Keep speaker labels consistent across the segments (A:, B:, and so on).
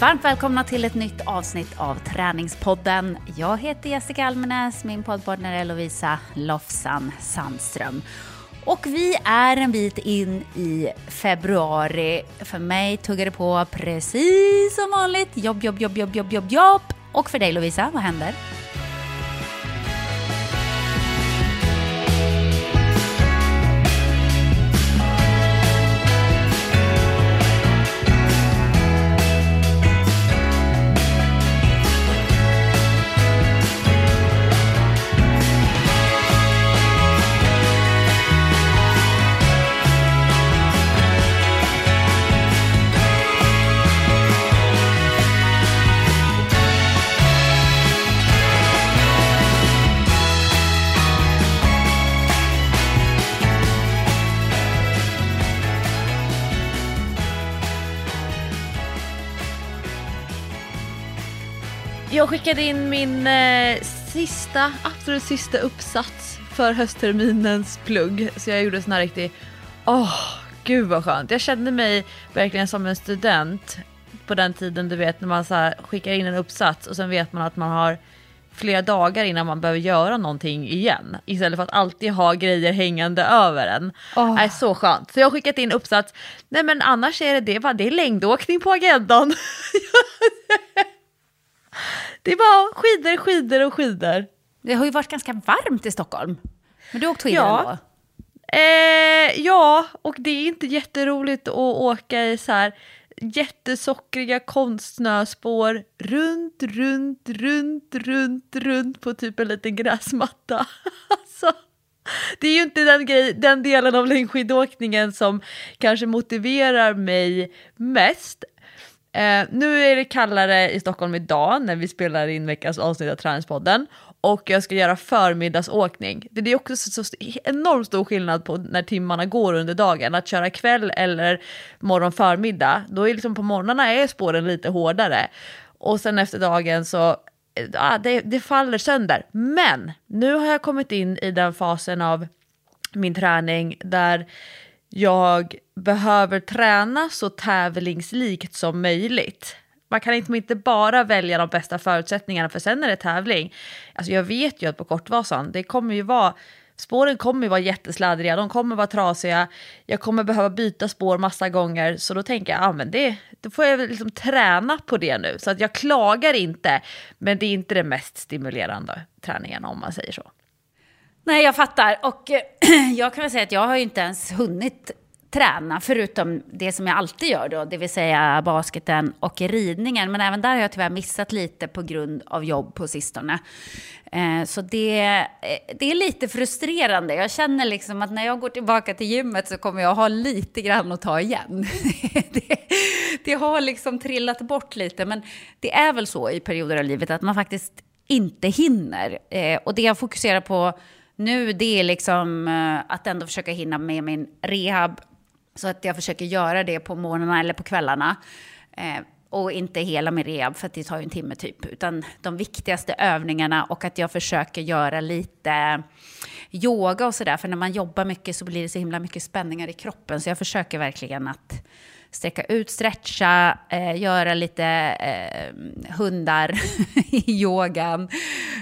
A: Varmt välkomna till ett nytt avsnitt av Träningspodden. Jag heter Jessica Almenäs, min poddpartner är Lovisa Lofsan Sandström. Och vi är en bit in i februari. För mig tuggar det på precis som vanligt. Jobb, jobb, jobb, jobb, jobb, jobb, jobb. Och för dig Lovisa, vad händer?
B: Skickade in min eh, sista, absolut sista uppsats för höstterminens plugg. Så jag gjorde en sån här riktig, åh oh, gud vad skönt. Jag kände mig verkligen som en student på den tiden du vet när man så här, skickar in en uppsats och sen vet man att man har flera dagar innan man behöver göra någonting igen. Istället för att alltid ha grejer hängande över en. Oh. Det är så skönt. Så jag har skickat in uppsats. Nej men annars är det det, det är längdåkning på agendan. Det är bara skidor, skidor och skidor.
A: Det har ju varit ganska varmt i Stockholm. Men du har åkt skidor
B: ja.
A: ändå?
B: Eh, ja, och det är inte jätteroligt att åka i så här jättesockriga konstsnöspår runt, runt, runt, runt, runt på typ en liten gräsmatta. alltså, det är ju inte den, grej, den delen av längdskidåkningen som kanske motiverar mig mest. Eh, nu är det kallare i Stockholm idag när vi spelar in veckans avsnitt av Träningspodden och jag ska göra förmiddagsåkning. Det är också så, enormt stor skillnad på när timmarna går under dagen. Att köra kväll eller morgon förmiddag, då är liksom på morgnarna är spåren lite hårdare. Och sen efter dagen så, ja, det, det faller sönder. Men nu har jag kommit in i den fasen av min träning där jag behöver träna så tävlingslikt som möjligt. Man kan inte, inte bara välja de bästa förutsättningarna för sen är det tävling. Alltså jag vet ju att på Kortvasan, det kommer ju vara Spåren kommer ju vara jättesladdriga, de kommer vara trasiga, jag kommer behöva byta spår massa gånger, så då tänker jag, ah, men det, då får jag liksom träna på det nu. Så att jag klagar inte, men det är inte det mest stimulerande träningen om man säger så.
A: Nej, jag fattar. Och eh, jag kan väl säga att jag har ju inte ens hunnit träna, förutom det som jag alltid gör då, det vill säga basketen och ridningen. Men även där har jag tyvärr missat lite på grund av jobb på sistone. Eh, så det, eh, det är lite frustrerande. Jag känner liksom att när jag går tillbaka till gymmet så kommer jag ha lite grann att ta igen. det, det har liksom trillat bort lite, men det är väl så i perioder av livet att man faktiskt inte hinner. Och det jag fokuserar på nu det är liksom eh, att ändå försöka hinna med min rehab så att jag försöker göra det på morgnarna eller på kvällarna. Eh, och inte hela min rehab, för det tar ju en timme typ. Utan de viktigaste övningarna och att jag försöker göra lite yoga och sådär. För när man jobbar mycket så blir det så himla mycket spänningar i kroppen. Så jag försöker verkligen att sträcka ut, stretcha, eh, göra lite eh, hundar i yogan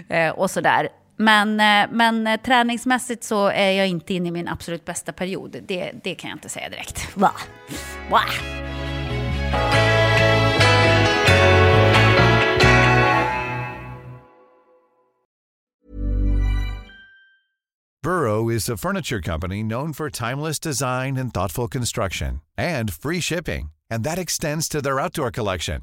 A: eh, och sådär. Men, eh, men eh, träningsmässigt så är jag inte inne i min absolut bästa period. Det, det kan jag inte säga direkt. Va? Va?
C: Burrow is a furniture company known for timeless design and thoughtful construction and free shipping. And that extends to their outdoor collection.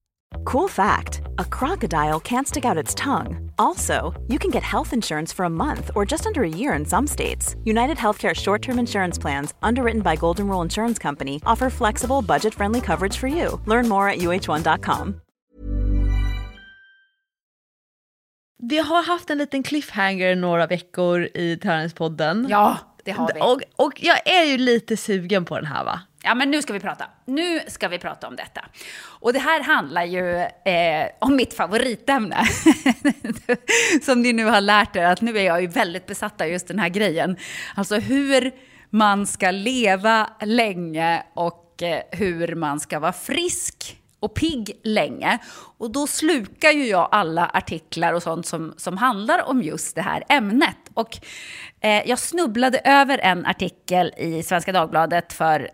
D: Cool fact, a crocodile can't stick out its tongue. Also, you can get health insurance for a month or just under a year in some states. United Healthcare short term insurance plans, underwritten by Golden Rule Insurance Company, offer flexible, budget friendly coverage for you. Learn more at uh1.com.
B: Vi har haft en liten cliffhanger några veckor i Träningspodden.
A: Ja. det har vi.
B: Och, och jag är ju lite sugen på den här va?
A: Ja, men nu ska vi prata. Nu ska vi prata om detta. Och det här handlar ju eh, om mitt favoritämne. Som ni nu har lärt er att nu är jag ju väldigt besatt av just den här grejen. Alltså hur man ska leva länge och eh, hur man ska vara frisk och pigg länge. Och då slukar ju jag alla artiklar och sånt som, som handlar om just det här ämnet. Och eh, jag snubblade över en artikel i Svenska Dagbladet för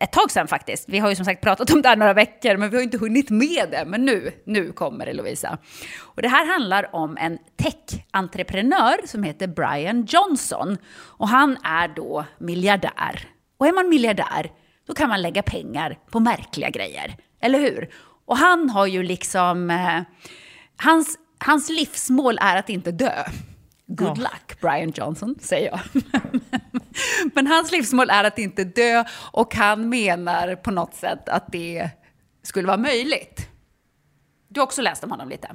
A: ett tag sedan faktiskt. Vi har ju som sagt pratat om det här några veckor, men vi har inte hunnit med det. Men nu, nu kommer det Lovisa. Och det här handlar om en tech-entreprenör som heter Brian Johnson. Och han är då miljardär. Och är man miljardär, då kan man lägga pengar på märkliga grejer. Eller hur? Och han har ju liksom... Eh, hans, hans livsmål är att inte dö. Good
B: Ja.
A: luck, Brian Johnson, säger jag. Men hans livsmål är att inte dö och han menar på något sätt att det skulle vara möjligt. Du har också läst om honom lite.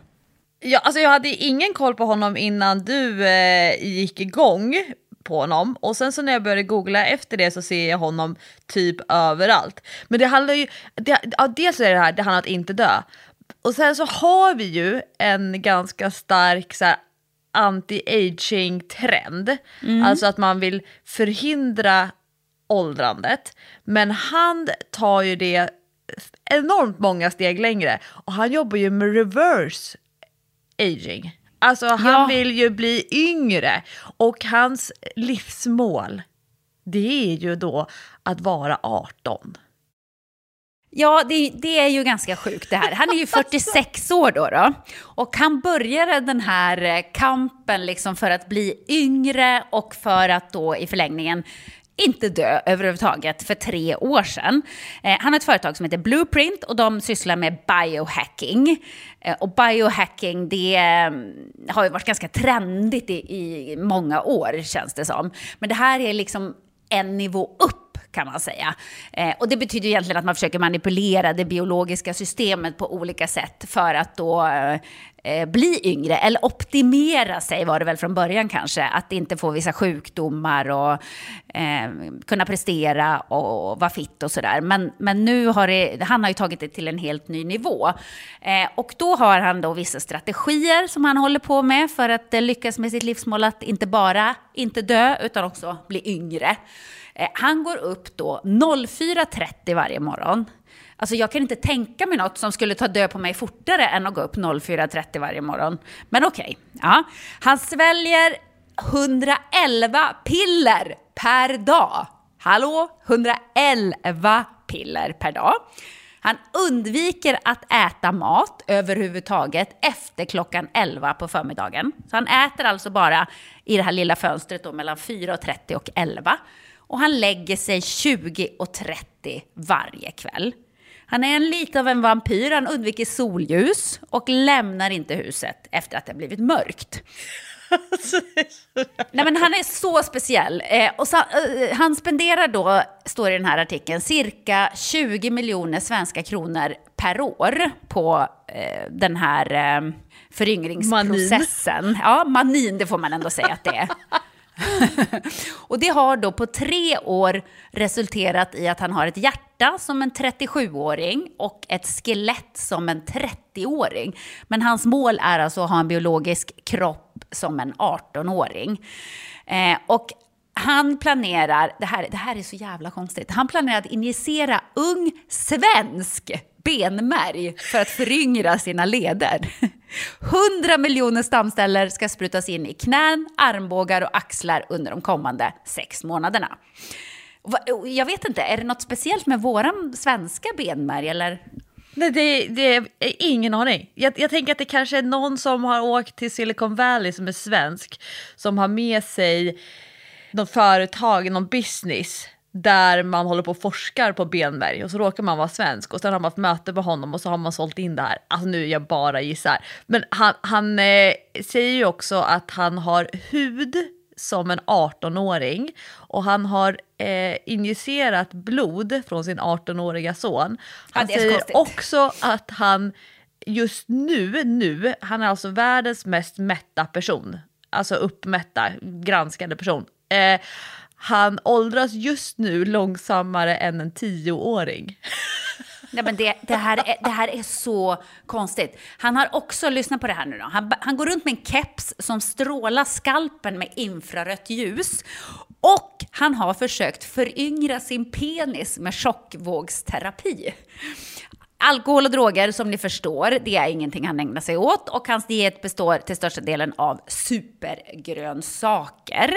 B: Ja, alltså jag hade ingen koll på honom innan du eh, gick igång på honom och sen så när jag började googla efter det så ser jag honom typ överallt. Men det handlar ju, det, ja, dels är det här, det handlar om att inte dö. Och sen så har vi ju en ganska stark så här, anti-aging trend. Alltså att man vill förhindra åldrandet. Men han tar ju det enormt många steg längre och han jobbar ju med reverse aging. Alltså han
A: Ja.
B: vill ju bli yngre och hans livsmål det är ju då att vara 18.
A: Ja, det, det är ju ganska sjukt det här. Han är ju 46 år då, då. Och han började den här eh, kampen liksom för att bli yngre och för att då i förlängningen inte dö överhuvudtaget för tre år sedan. Eh, han har ett företag som heter Blueprint och de sysslar med biohacking. Eh, och biohacking det eh, har ju varit ganska trendigt i, i många år känns det som. Men det här är liksom en nivå upp kan man säga. Eh, och det betyder egentligen att man försöker manipulera det biologiska systemet på olika sätt för att då eh, bli yngre, eller optimera sig var det väl från början kanske, att inte få vissa sjukdomar och eh, kunna prestera och vara fit och sådär. Men, men nu har det, han har ju tagit det till en helt ny nivå. Eh, och då har han då vissa strategier som han håller på med för att eh, lyckas med sitt livsmål att inte bara inte dö utan också bli yngre. Eh, han går upp då 04.30 varje morgon. Alltså jag kan inte tänka mig något som skulle ta död på mig fortare än att gå upp 04.30 varje morgon. Men okej, ja. Han sväljer 111 piller per dag. Hallå? 111 piller per dag. Han undviker att äta mat överhuvudtaget efter klockan 11 på förmiddagen. Så han äter alltså bara i det här lilla fönstret då mellan 4.30 och 11. Och han lägger sig 20.30 varje kväll. Han är en lite av en vampyr, han undviker solljus och lämnar inte huset efter att det har blivit mörkt. Nej, men han är så speciell. Eh, och så, eh, han spenderar då, står i den här artikeln, cirka 20 miljoner svenska kronor per år på eh, den här eh, föryngringsprocessen. Ja, manin, det får man ändå säga att det är. och det har då på tre år resulterat i att han har ett hjärta som en 37-åring och ett skelett som en 30-åring. Men hans mål är alltså att ha en biologisk kropp som en 18-åring. Eh, och han planerar, det här, det här är så jävla konstigt, han planerar att injicera ung svensk benmärg för att föryngra sina leder. 100 miljoner stamceller ska sprutas in i knän, armbågar och axlar under de kommande sex månaderna. Jag vet inte, är det något speciellt med våran svenska benmärg eller?
B: Nej, det, det är ingen aning. Jag, jag tänker att det kanske är någon som har åkt till Silicon Valley som är svensk som har med sig något företag, någon business där man håller på och forskar på benmärg och så råkar man vara svensk och sen har man haft möte med honom och så har man sålt in det här. Alltså nu jag bara gissar. Men han, han eh, säger ju också att han har hud som en 18-åring och han har eh, injicerat blod från sin 18-åriga son. Han
A: så
B: säger
A: konstigt.
B: också att han just nu, nu, han är alltså världens mest mätta person. Alltså uppmätta, granskade person. Eh, han åldras just nu långsammare än en tioåring.
A: Nej, men det, det, här är, det här är så konstigt. Han har också, lyssna på det här nu då. Han, han går runt med en keps som strålar skalpen med infrarött ljus. Och han har försökt föryngra sin penis med tjockvågsterapi. Alkohol och droger, som ni förstår, det är ingenting han ägnar sig åt. Och hans diet består till största delen av supergrönsaker.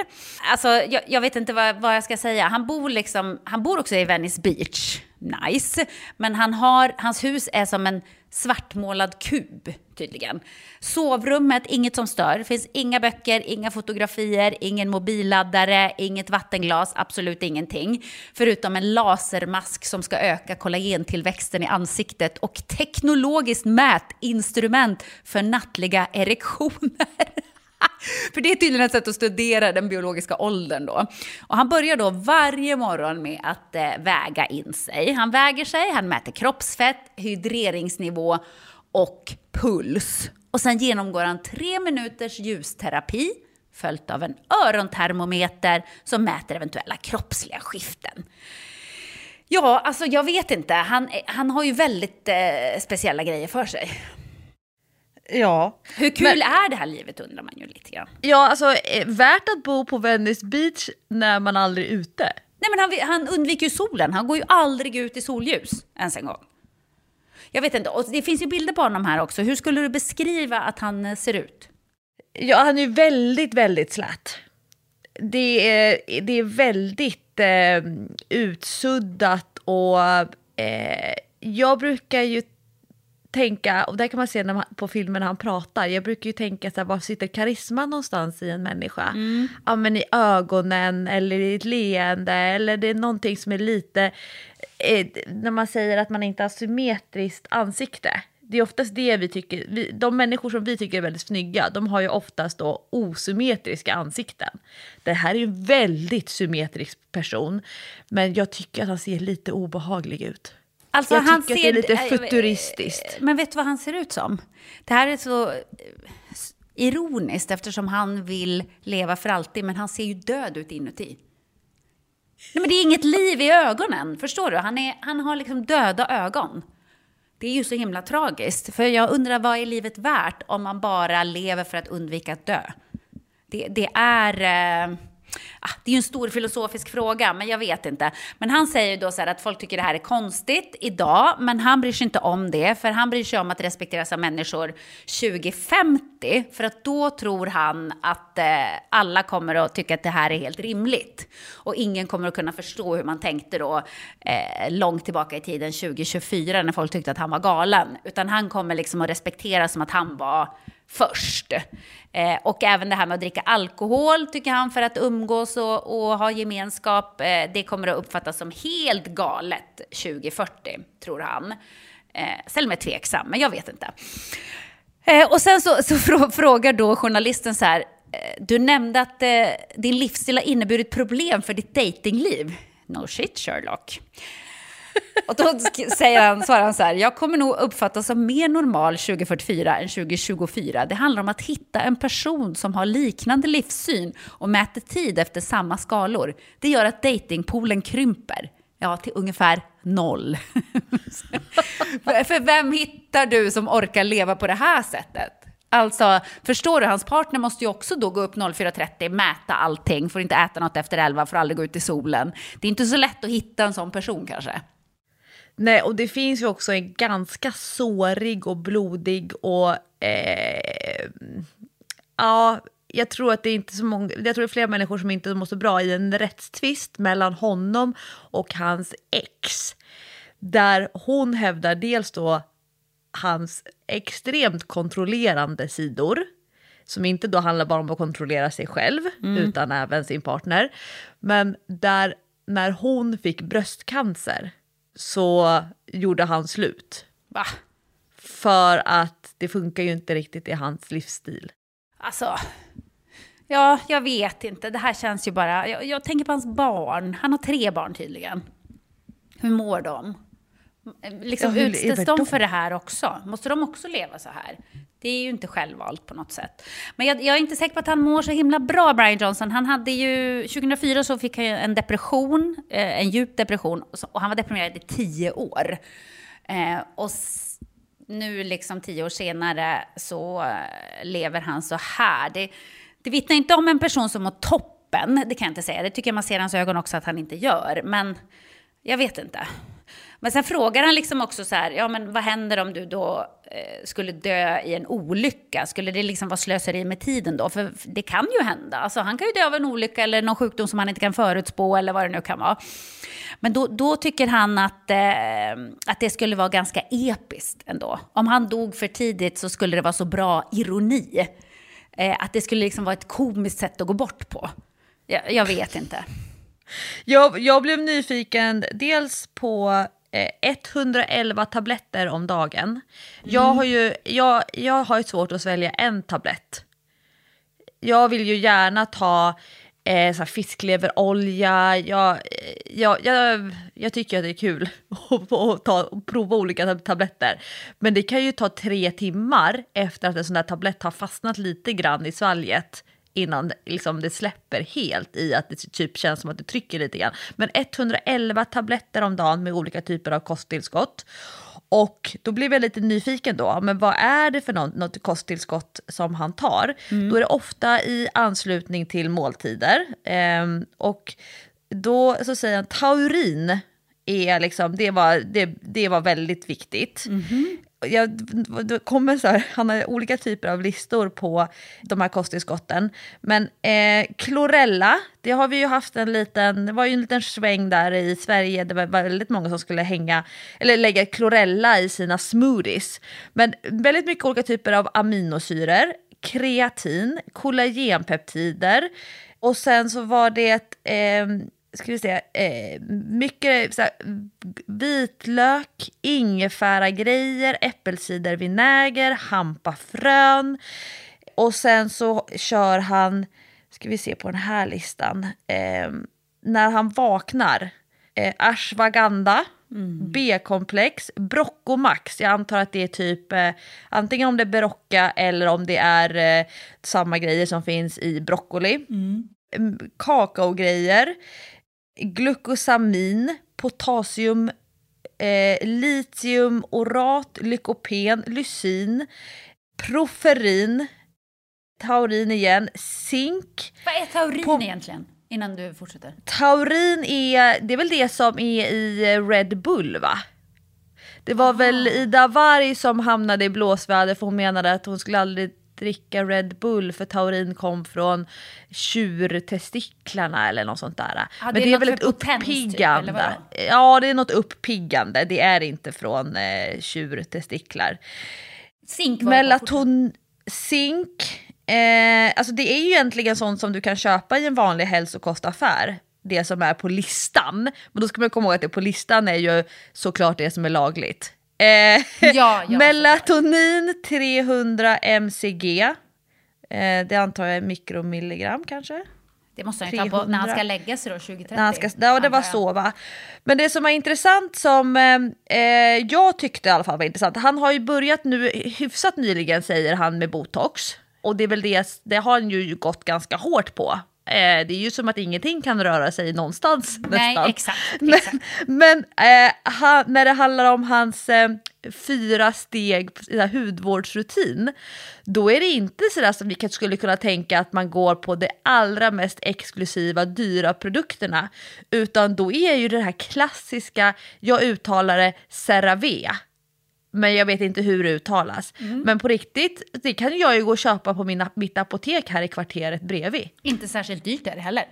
A: Alltså, jag, jag vet inte vad, vad, jag ska säga. Han bor, liksom, han bor också i Venice Beach. Nice. Men han har, hans hus är som en svartmålad kub, tydligen. Sovrummet, inget som stör. Det finns inga böcker, inga fotografier, ingen mobilladdare, inget vattenglas, absolut ingenting. Förutom en lasermask som ska öka kollagentillväxten i ansiktet och teknologiskt mätinstrument för nattliga erektioner. För det är tydligen ett sätt att studera den biologiska åldern då. Och han börjar då varje morgon med att eh, väga in sig. Han väger sig, han mäter kroppsfett, hydreringsnivå och puls. Och sen genomgår han tre minuters ljusterapi följt av en örontermometer som mäter eventuella kroppsliga skiften. Ja, alltså jag vet inte. Han, eh, han har ju väldigt eh, speciella grejer för sig.
B: Ja.
A: Hur kul men, är det här livet undrar man ju lite grann.
B: Ja, alltså eh, värt att bo på Venice Beach när man aldrig är ute.
A: Nej men han, han undviker ju solen, han går ju aldrig ut i solljus ens en gång. Jag vet inte, och det finns ju bilder på honom här också. Hur skulle du beskriva att han eh, ser ut?
B: Ja, han är väldigt, väldigt slät. Det är, det är väldigt eh, utsuddat och eh, jag brukar ju tänka, och där kan man se när man, på filmen när han pratar, jag brukar ju tänka så här, var sitter karisman någonstans i en människa? Mm. Ja men i ögonen eller i ett leende eller det är någonting som är lite, eh, när man säger att man inte har symmetriskt ansikte. Det är oftast det vi tycker, vi, de människor som vi tycker är väldigt snygga, de har ju oftast då osymmetriska ansikten. Det här är ju en väldigt symmetrisk person, men jag tycker att han ser lite obehaglig ut. Alltså, jag han tycker ser, att det är lite futuristiskt.
A: Men vet du vad han ser ut som? Det här är så eh, ironiskt eftersom han vill leva för alltid, men han ser ju död ut inuti. Nej, men det är inget liv i ögonen, förstår du? Han, är, han har liksom döda ögon. Det är ju så himla tragiskt, för jag undrar vad är livet värt om man bara lever för att undvika att dö? Det, det är... Eh, ah, det är ju en stor filosofisk fråga, men jag vet inte. Men han säger ju då så här att folk tycker det här är konstigt idag, men han bryr sig inte om det, för han bryr sig om att respekteras av människor 2050, för att då tror han att eh, alla kommer att tycka att det här är helt rimligt. Och ingen kommer att kunna förstå hur man tänkte då eh, långt tillbaka i tiden, 2024, när folk tyckte att han var galen. Utan han kommer liksom att respekteras som att han var först. Eh, och även det här med att dricka alkohol tycker han för att umgås och, och ha gemenskap, eh, det kommer att uppfattas som helt galet 2040, tror han. Eh, Ställer mig tveksam, men jag vet inte. Eh, och sen så, så frågar då journalisten så här, eh, du nämnde att eh, din livsstil har inneburit problem för ditt datingliv. No shit Sherlock. Och då säger han, svarar han så här, jag kommer nog uppfattas som mer normal 2044 än 2024. Det handlar om att hitta en person som har liknande livssyn och mäter tid efter samma skalor. Det gör att datingpoolen krymper. Ja, till ungefär noll. För vem hittar du som orkar leva på det här sättet? Alltså, förstår du? Hans partner måste ju också då gå upp 04.30, mäta allting, får inte äta något efter 11, får aldrig gå ut i solen. Det är inte så lätt att hitta en sån person kanske.
B: Nej, och det finns ju också en ganska sårig och blodig och... Eh, ja, jag tror att det är inte så många, jag tror det är flera människor som inte mår så bra i en rättstvist mellan honom och hans ex. Där hon hävdar dels då hans extremt kontrollerande sidor som inte då handlar bara om att kontrollera sig själv mm. utan även sin partner. Men där när hon fick bröstcancer så gjorde han slut.
A: Va?
B: För att det funkar ju inte riktigt i hans livsstil.
A: Alltså, ja, jag vet inte. Det här känns ju bara... Jag, jag tänker på hans barn. Han har tre barn tydligen. Hur mår de? Liksom
B: Ja,
A: utställs de för det här också? Måste de också leva så här? Det är ju inte självvalt på något sätt. Men jag, jag är inte säker på att han mår så himla bra, Brian Johnson. Han hade ju, 2004 så fick han ju en depression, eh, en djup depression, och han var deprimerad i tio år. Eh, och nu, liksom tio år senare, så eh, lever han så här. Det, det vittnar inte om en person som mår toppen, det kan jag inte säga. Det tycker jag man ser i hans ögon också att han inte gör. Men jag vet inte. Men sen frågar han liksom också så här, ja men vad händer om du då eh, skulle dö i en olycka? Skulle det liksom vara slöseri med tiden då? För det kan ju hända. Alltså han kan ju dö av en olycka eller någon sjukdom som han inte kan förutspå eller vad det nu kan vara. Men då, då tycker han att, eh, att det skulle vara ganska episkt ändå. Om han dog för tidigt så skulle det vara så bra ironi. Eh, att det skulle liksom vara ett komiskt sätt att gå bort på. Jag, jag vet inte.
B: Jag, jag blev nyfiken dels på 111 tabletter om dagen. Jag, har ju, jag, jag har ju svårt att svälja en tablett. Jag vill ju gärna ta eh, fiskleverolja. Jag, eh, jag, jag, jag tycker att det är kul att, ta, prova olika tab- tabletter. Men det kan ju ta tre timmar efter att en sån där tablett har fastnat lite grann i svalget innan liksom det släpper helt i att det typ känns som att det trycker lite grann. Men 111 tabletter om dagen med olika typer av kosttillskott. Och då blev jag lite nyfiken då, men vad är det för något, något kosttillskott som han tar? Då är det ofta i anslutning till måltider. Ehm, och då så säger han taurin, är liksom, det, var, det, det var väldigt viktigt. Jag, det kommer så här, han har olika typer av listor på de här kosttillskotten. Men eh, klorella, det har vi ju haft en liten, det var ju en liten sväng där i Sverige. Det var väldigt många som skulle hänga, eller lägga klorella i sina smoothies. Men väldigt mycket olika typer av aminosyror, kreatin, kollagenpeptider och sen så var det eh, ska vi se, eh, mycket så här, vitlök, ingefäragrejer, äppelcidervinäger, hampafrön. Och sen så kör han, ska vi se på den här listan, eh, när han vaknar, eh, ashwagandha, B-komplex, Broccomax. Jag antar att det är typ eh, antingen om det är Berocca eller om det är eh, samma grejer som finns i broccoli. Mm, Kakaogrejer, glukosamin, potassium, eh, litium, orat, lykopen, lysin, proferin, taurin igen, zink.
A: Vad är taurin
B: På-
A: egentligen? Innan du fortsätter.
B: Taurin är, det är väl det som är i eh, Red Bull va? Det var väl Ida Warg som hamnade i blåsväder för hon menade att hon skulle aldrig dricka Red Bull för taurin kom från tjurtestiklarna eller något sånt där.
A: Ja, det
B: Men det är väl ett
A: typ,
B: uppiggande.
A: vadå?
B: ja, det är något uppiggande. Det är inte från eh, tjurtestiklar.
A: Zink var
B: Melaton, zink. Eh, alltså det är ju egentligen sånt som du kan köpa i en vanlig hälsokostaffär. Det som är på listan. Men då ska man komma ihåg att det på listan är ju såklart det som är lagligt. Eh,
A: ja,
B: melatonin 300 mcg. Eh, det antar jag är mikromilligram kanske?
A: Det måste han ju ta på när han
B: 300.
A: ska lägga sig då, 2030.
B: När han ska, ja, det var så va. Men det som var intressant som eh, eh, jag tyckte i alla fall var intressant. Han har ju börjat nu hyfsat nyligen säger han med botox. Och det är väl det, det har han ju gått ganska hårt på. Eh, det är ju som att ingenting kan röra sig någonstans
A: Nej,
B: nästan.
A: exakt.
B: Men,
A: exakt.
B: men eh, han, när det handlar om hans eh, fyra steg här, hudvårdsrutin, då är det inte sådär som vi kanske skulle kunna tänka att man går på det allra mest exklusiva, dyra produkterna, utan då är ju det här klassiska, jag uttalar det CeraVe, men jag vet inte hur det uttalas. Men på riktigt, det kan jag ju gå och köpa på mina, mitt apotek här i kvarteret bredvid
A: Inte särskilt dyrt är det heller.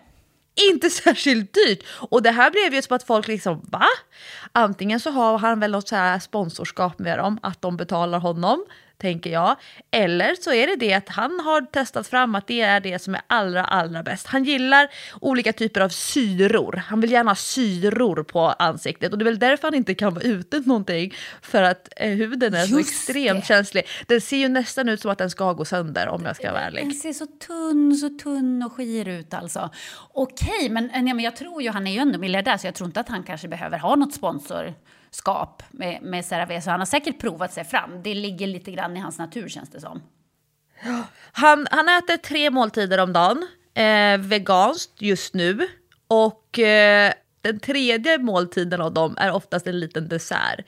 B: inte särskilt dyrt. Och det här blev ju som att folk liksom, va? Antingen så har han väl något så här sponsorskap med dem, att de betalar honom, tänker jag. Eller så är det det att han har testat fram att det är det som är allra, allra bäst. Han gillar olika typer av syror. Han vill gärna ha syror på ansiktet och det är väl därför han inte kan vara ute någonting. För att eh, huden är så
A: Just
B: extremt
A: det.
B: känslig. Den ser ju nästan ut som att den ska gå sönder om jag ska vara ärlig.
A: Den ser så tunn, så tunn och skir ut alltså. Okej, men, nej, men jag tror ju, han är ju ändå miljardär så jag tror inte att han kanske behöver ha något sponsor, skap med, med CeraVe, så han har säkert provat sig fram. Det ligger lite grann i hans natur känns det som.
B: Han, han äter tre måltider om dagen, eh, veganskt just nu. Och eh, den tredje måltiden av dem är oftast en liten dessert.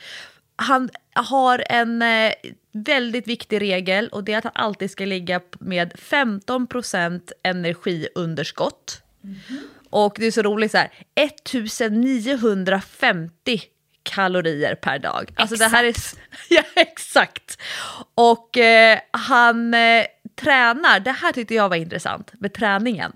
B: Han har en eh, väldigt viktig regel och det är att han alltid ska ligga med 15% energiunderskott. Och det är så roligt så här, 1950 kalorier per dag. Alltså det här är... Ja, exakt. Och eh, han eh, tränar, det här tyckte jag var intressant med träningen.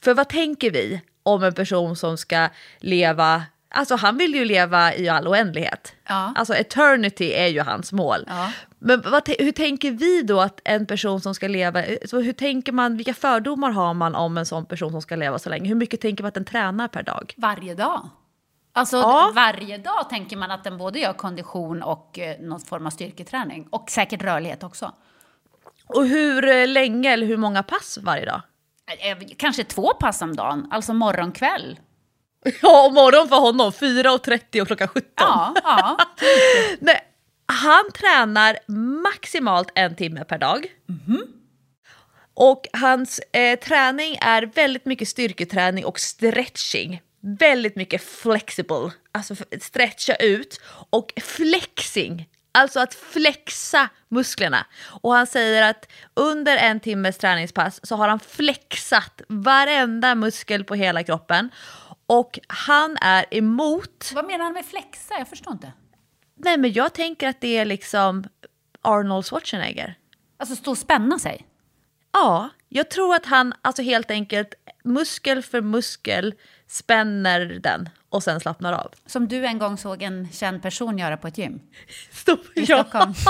B: För vad tänker vi om en person som ska leva, alltså han vill ju leva i all oändlighet.
A: Ja.
B: Alltså eternity är ju hans mål.
A: Ja.
B: Men vad, hur tänker vi då att en person som ska leva, så hur tänker man, vilka fördomar har man om en sån person som ska leva så länge? Hur mycket tänker man att den tränar per dag?
A: Varje dag. Alltså
B: Ja.
A: varje dag tänker man att den både gör kondition och eh, någon form av styrketräning. Och säkert rörlighet också.
B: Och hur eh, länge eller hur många pass varje dag?
A: Eh, Kanske två pass om dagen, alltså morgon, kväll.
B: Ja, och morgon för honom, 4.30 och klockan 17.
A: Ja, ja.
B: Nej, han tränar maximalt en timme per dag. Och hans eh, träning är väldigt mycket styrketräning och stretching. Väldigt mycket flexible, alltså stretcha ut. Och flexing, alltså att flexa musklerna. Och han säger att under en timmes träningspass så har han flexat varenda muskel på hela kroppen. Och han är emot
A: Vad menar han med flexa? Jag förstår inte.
B: Nej, men jag tänker att det är liksom Arnold Schwarzenegger.
A: Alltså stå och spänna sig.
B: Ja, jag tror att han alltså helt enkelt muskel för muskel spänner den och sen slappnar av.
A: Som du en gång såg en känd person göra på ett gym
B: Stopp.
A: i
B: Ja.
A: Stockholm.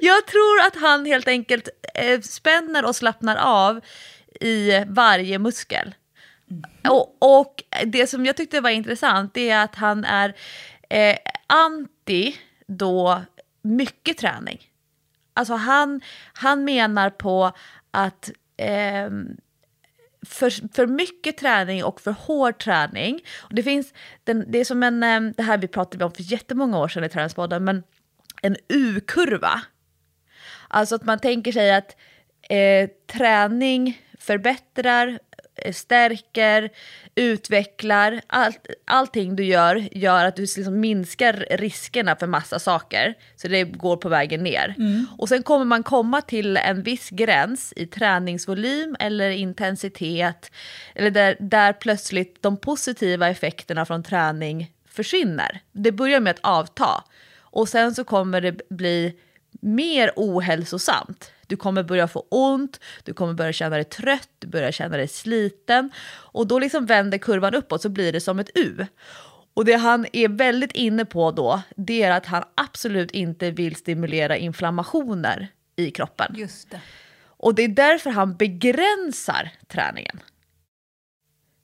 B: Jag tror att han helt enkelt eh, spänner och slappnar av i varje muskel. Och, och det som jag tyckte var intressant är att han är eh, anti då mycket träning. Alltså han, han menar på att ehm, för, för mycket träning och för hård träning. Och det, finns, den, det är som en, eh, det här vi pratade om för jättemånga år sedan i Träningspodden, men en U-kurva. Alltså att man tänker sig att eh, träning förbättrar, stärker, utvecklar. Allt, allting du gör gör att du liksom minskar riskerna för massa saker. Så det går på vägen ner. Och sen kommer man komma till en viss gräns i träningsvolym eller intensitet. Eller där, där plötsligt de positiva effekterna från träning försvinner. Det börjar med att avta. Och sen så kommer det bli mer ohälsosamt. Du kommer börja få ont, du kommer börja känna dig trött, du börjar känna dig sliten. Och då liksom vänder kurvan uppåt så blir det som ett U. Och det han är väldigt inne på då, det är att han absolut inte vill stimulera inflammationer i kroppen.
A: Just det.
B: Och det är därför han begränsar träningen.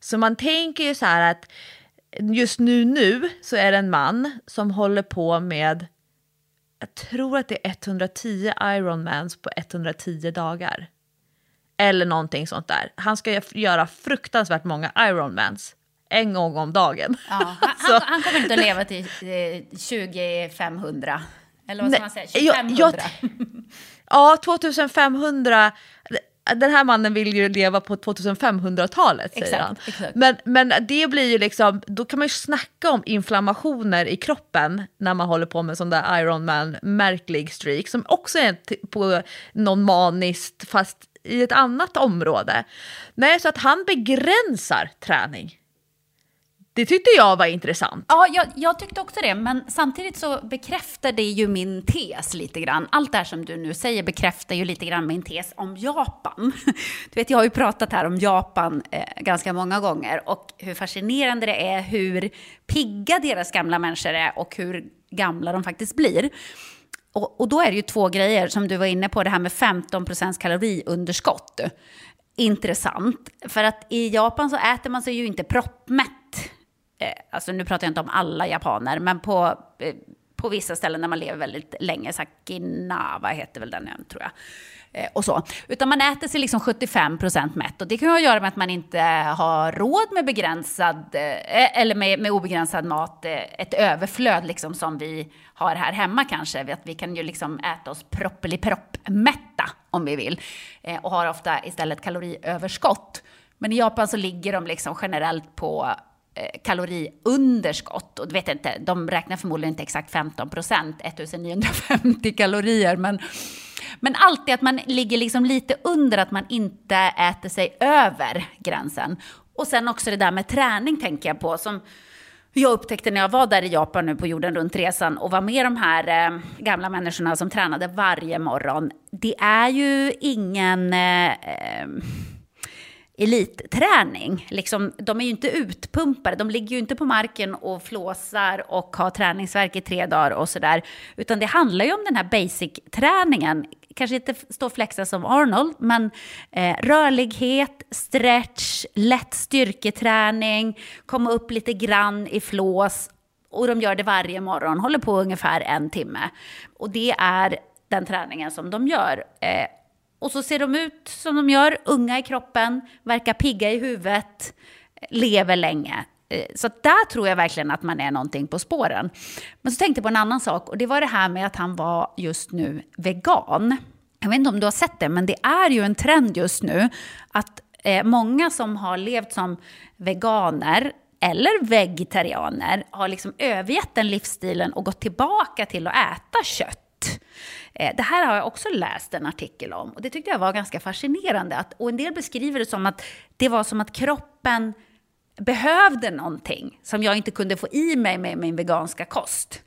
B: Så man tänker ju så här att just nu nu så är det en man som håller på med, jag tror att det är 110 Ironmans på 110 dagar. Eller någonting sånt där. Han ska göra fruktansvärt många Ironmans en gång om dagen.
A: Ja, han, han, kommer inte att leva till eh, 2500. Eller vad ska
B: Nej,
A: man säga?
B: jag-
A: 2500.
B: jag- Ja, 2500. Den här mannen vill ju leva på 2500-talet säger
A: Exakt,
B: han.
A: exakt.
B: Men, men det blir ju liksom, då kan man ju snacka om inflammationer i kroppen när man håller på med sån där Ironman märklig streak som också är på någon maniskt fast i ett annat område. Nej, så att han begränsar träning. Det tyckte jag var intressant.
A: Ja, jag, jag tyckte också det, men samtidigt så bekräftar det ju min tes lite grann. Allt det här som du nu säger bekräftar ju lite grann min tes om Japan. Du vet, jag har ju pratat här om Japan eh, ganska många gånger och hur fascinerande det är, hur pigga deras gamla människor är och hur gamla de faktiskt blir. Och, och då är det ju två grejer som du var inne på, det här med 15 procents kaloriunderskott. Intressant, för att i Japan så äter man sig ju inte proppmätt. Eh, alltså nu pratar jag inte om alla japaner, men på, eh, på vissa ställen där man lever väldigt länge, Sakinawa heter väl den ön tror jag. Eh, och så. Utan man äter sig liksom 75 procent mätt. Och det kan ju göra med att man inte har råd med begränsad, eh, eh, eller med, med obegränsad mat, ett överflöd liksom som vi har här hemma kanske. Att vi kan ju liksom äta oss proppelipropp-mätta om vi vill. Och har ofta istället kaloriöverskott. Men i Japan så ligger de liksom generellt på Eh, kaloriunderskott. Och du vet inte, de räknar förmodligen inte exakt 15 procent, 1950 kalorier. Men, men alltid att man ligger liksom lite under att man inte äter sig över gränsen. Och sen också det där med träning tänker jag på. Som, jag upptäckte när jag var där i Japan nu på jorden runt-resan och var med de här eh, gamla människorna som tränade varje morgon. Det är ju ingen eh, eh elitträning. Liksom, de är ju inte utpumpade, de ligger ju inte på marken och flåsar och har träningsverk i tre dagar och sådär. Utan det handlar ju om den här basic-träningen. Kanske inte stå och flexa som Arnold, men eh, rörlighet, stretch, lätt styrketräning, komma upp lite grann i flås. Och de gör det varje morgon, håller på ungefär en timme. Och det är den träningen som de gör. Eh, och så ser de ut som de gör, unga i kroppen, verkar pigga i huvudet, lever länge. Eh, så där tror jag verkligen att man är någonting på spåren. Men så tänkte jag på en annan sak och det var det här med att han var just nu vegan. Jag vet inte om du har sett det, men det är ju en trend just nu att eh, många som har levt som veganer eller vegetarianer har liksom övergett den livsstilen och gått tillbaka till att äta kött. Eh, det här har jag också läst en artikel om och det tyckte jag var ganska fascinerande. Att, och en del beskriver det som att det var som att kroppen behövde någonting som jag inte kunde få i mig med min veganska kost.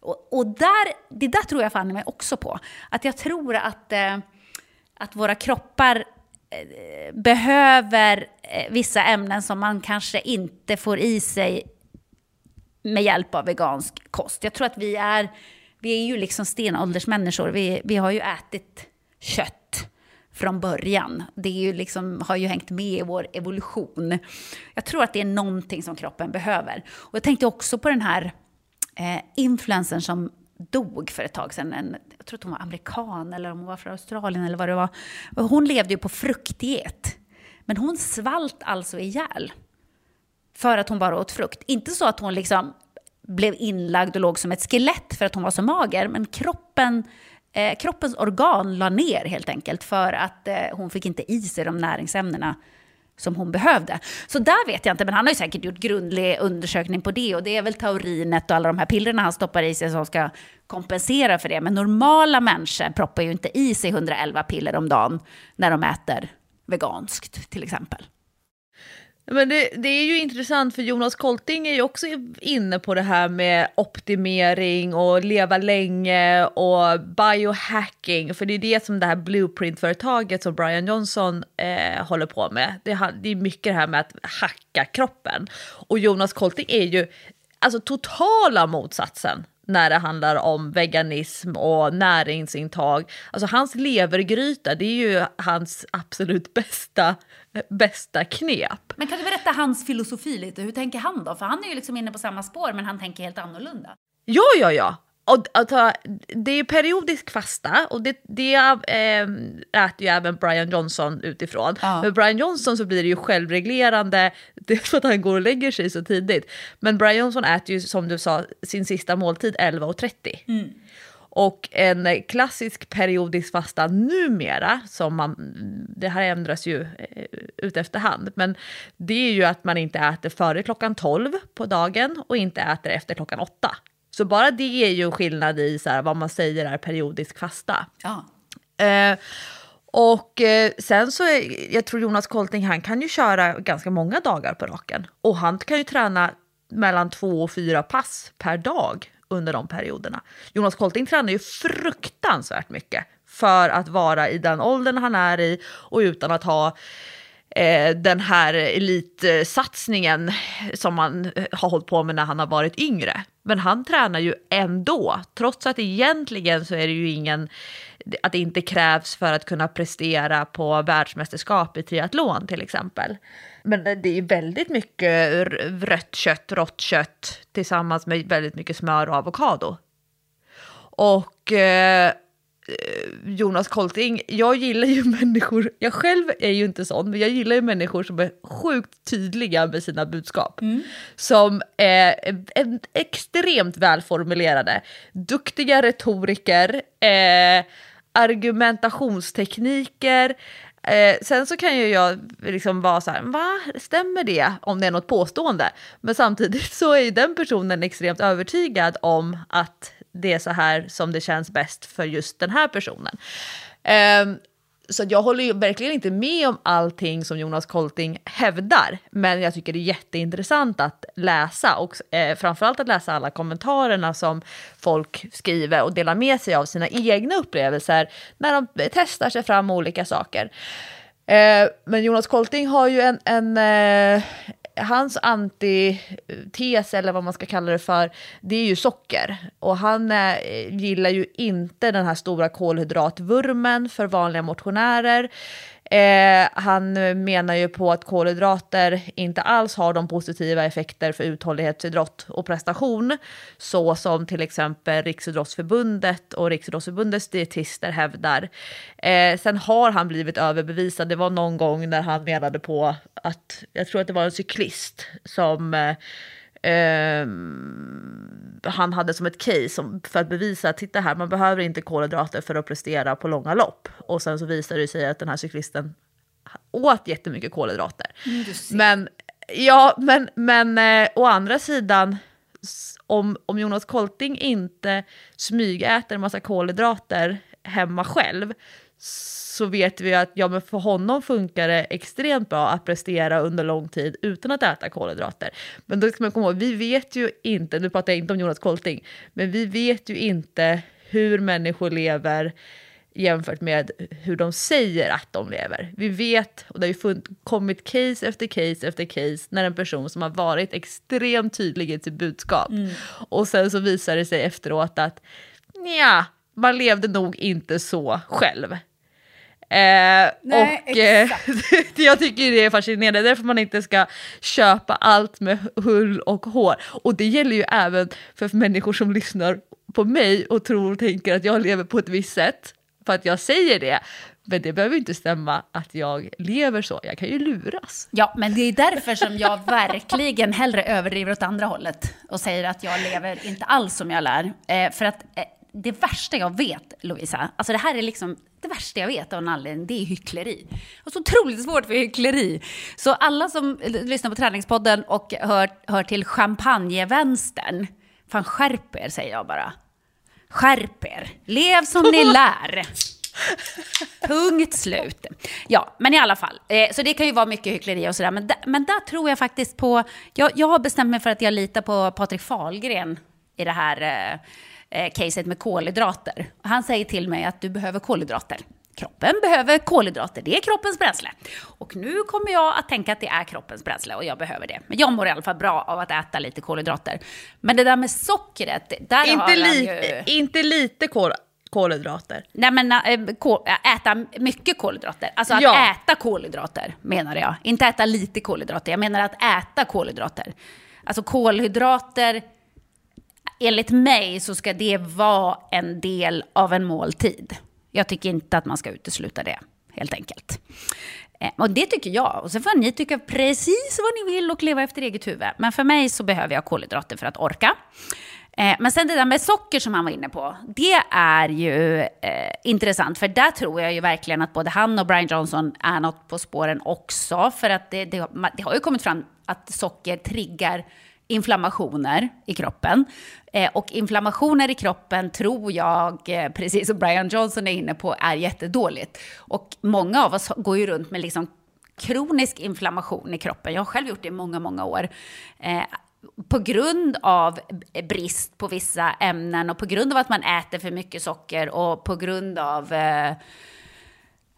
A: Och, och där, det där tror jag fan mig också på. Att jag tror att, eh, att våra kroppar eh, behöver eh, vissa ämnen som man kanske inte får i sig med hjälp av vegansk kost. Jag tror att vi är vi är ju liksom stenåldersmänniskor. Vi, vi har ju ätit kött från början. Det är ju liksom, har ju hängt med i vår evolution. Jag tror att det är någonting som kroppen behöver. Och jag tänkte också på den här eh, influencern som dog för ett tag sedan. En, jag tror att hon var amerikan eller om hon var från Australien eller vad det var. Hon levde ju på fruktdiet. Men hon svalt alltså ihjäl. För att hon bara åt frukt. Inte så att hon liksom blev inlagd och låg som ett skelett för att hon var så mager. Men kroppen, eh, kroppens organ la ner helt enkelt för att eh, hon fick inte i sig de näringsämnena som hon behövde. Så där vet jag inte, men han har ju säkert gjort grundlig undersökning på det och det är väl taurinet och alla de här pillerna han stoppar i sig som ska kompensera för det. Men normala människor proppar ju inte i sig 111 piller om dagen när de äter veganskt till exempel.
B: Men det, det, är ju intressant för Jonas Kolting är ju också inne på det här med optimering och leva länge och biohacking. För det är det som det här blueprint-företaget som Brian Johnson eh, håller på med. Det, det är mycket det här med att hacka kroppen. Och Jonas Kolting är ju alltså totala motsatsen när det handlar om veganism och näringsintag. Alltså hans levergryta, det är ju hans absolut bästa, bästa knep.
A: Men kan du berätta hans filosofi lite? Hur tänker han då? För han är ju liksom inne på samma spår, men han tänker helt annorlunda.
B: Ja, ja, ja. Och, alltså, det är periodisk fasta och det, det äh, äter ju även Brian Johnson utifrån. Ja. Med Brian Johnson så blir det ju självreglerande, det är för att han går och lägger sig så tidigt. Men Brian Johnson äter ju som du sa sin sista måltid 11.30. Mm. Och en klassisk periodisk fasta numera, som man, det här ändras ju eh, ut efterhand, men det är ju att man inte äter före klockan 12 på dagen och inte äter efter klockan 8. Så bara det är ju en skillnad i så här, vad man säger är periodisk fasta.
A: Ja.
B: Eh, och eh, sen så, jag tror Jonas Kolting, han kan ju köra ganska många dagar på raken. Och han kan ju träna mellan två och fyra pass per dag under de perioderna. Jonas Kolting tränar ju fruktansvärt mycket för att vara i den åldern han är i och utan att ha eh, den här elitsatsningen som man eh, har hållit på med när han har varit yngre. Men han tränar ju ändå, trots att egentligen så är det ju ingen, att det inte krävs för att kunna prestera på världsmästerskap i triathlon till exempel. Men det är väldigt mycket rött kött, rått kött tillsammans med väldigt mycket smör och avokado. Och eh, Jonas Kolting, jag gillar ju människor, jag själv är ju inte sån, men jag gillar ju människor som är sjukt tydliga med sina budskap. Som är, är extremt välformulerade, duktiga retoriker, eh, argumentationstekniker, Eh, sen så kan ju jag liksom vara så här, va, stämmer det om det är något påstående? Men samtidigt så är ju den personen extremt övertygad om att det är så här som det känns bäst för just den här personen. Eh, så jag håller ju verkligen inte med om allting som Jonas Kolting hävdar, men jag tycker det är jätteintressant att läsa och eh, framförallt att läsa alla kommentarerna som folk skriver och delar med sig av sina egna upplevelser när de testar sig fram olika saker. Eh, men Jonas Kolting har ju en, en eh, hans antites, eller vad man ska kalla det för, det är ju socker. Och han eh, gillar ju inte den här stora kolhydratvurmen för vanliga motionärer. Eh, han menar ju på att kolhydrater inte alls har de positiva effekter för uthållighetsidrott och prestation så som till exempel Riksidrottsförbundet och Riksidrottsförbundets dietister hävdar. Eh, sen har han blivit överbevisad. Det var någon gång när han menade på att, jag tror att det var en cyklist som eh, eh, han hade som ett case för att bevisa att titta här, man behöver inte kolhydrater för att prestera på långa lopp. Och sen så visade det sig att den här cyklisten åt jättemycket kolhydrater.
A: Mm,
B: men ja, men, men eh, å andra sidan, om, om Jonas Kolting inte smygäter en massa kolhydrater hemma själv så vet vi att ja, men för honom funkar det extremt bra att prestera under lång tid utan att äta kolhydrater. Men då ska man komma ihåg, vi vet ju inte, nu pratar jag inte om Jonas Kolting, men vi vet ju inte hur människor lever jämfört med hur de säger att de lever. Vi vet, och det har ju kommit case efter case efter case, när en person som har varit extremt tydlig i sitt budskap mm. och sen så visar det sig efteråt att ja, man levde nog inte så själv. Eh, Nej, och eh, jag tycker det är fascinerande, därför man inte ska köpa allt med hull och hår. Och det gäller ju även för människor som lyssnar på mig och tror och tänker att jag lever på ett visst sätt, för att jag säger det. Men det behöver inte stämma att jag lever så. Jag kan ju luras.
A: Ja, men det är därför som jag verkligen hellre överdriver åt andra hållet och säger att jag lever inte alls som jag lär. Eh, för att eh, det värsta jag vet, Lovisa, alltså det här är liksom det värsta jag vet av en anledning, det är hyckleri. Och så otroligt svårt för hyckleri. Så alla som lyssnar på Träningspodden och hör, hör till champagnevänstern, fan skärp er säger jag bara. Skärp er, lev som ni lär. Punkt slut. Ja, men i alla fall. Eh, så det kan ju vara mycket hyckleri och sådär. Men, men där tror jag faktiskt på... Jag, jag har bestämt mig för att jag litar på Patrik Fahlgren i det här eh, eh, caset med kolhydrater. Han säger till mig att du behöver kolhydrater. Kroppen behöver kolhydrater, det är kroppens bränsle. Och nu kommer jag att tänka att det är kroppens bränsle och jag behöver det. Men jag mår i alla fall bra av att äta lite kolhydrater. Men det där med sockret, där
B: inte
A: har
B: li ju... Inte lite kol kolhydrater.
A: Nej men kol, äta mycket kolhydrater. Alltså att ja. äta kolhydrater menar jag. Inte äta lite kolhydrater, jag menar att äta kolhydrater. Alltså kolhydrater enligt mig så ska det vara en del av en måltid. Jag tycker inte att man ska utesluta det, helt enkelt. Eh, och det tycker jag. Och sen får ni tycka precis vad ni vill och leva efter eget huvud. Men för mig så behöver jag kolhydrater för att orka. Eh, men sen det där med socker som han var inne på, det är ju eh, intressant. För där tror jag ju verkligen att både han och Brian Johnson är något på spåren också. För att det, det, det har ju kommit fram att socker triggar inflammationer i kroppen. Eh, och inflammationer i kroppen tror jag, eh, precis som Brian Johnson är inne på, är jättedåligt. Och många av oss går ju runt med liksom kronisk inflammation i kroppen. Jag har själv gjort det i många, många år. Eh, på grund av brist på vissa ämnen och på grund av att man äter för mycket socker och på grund av eh,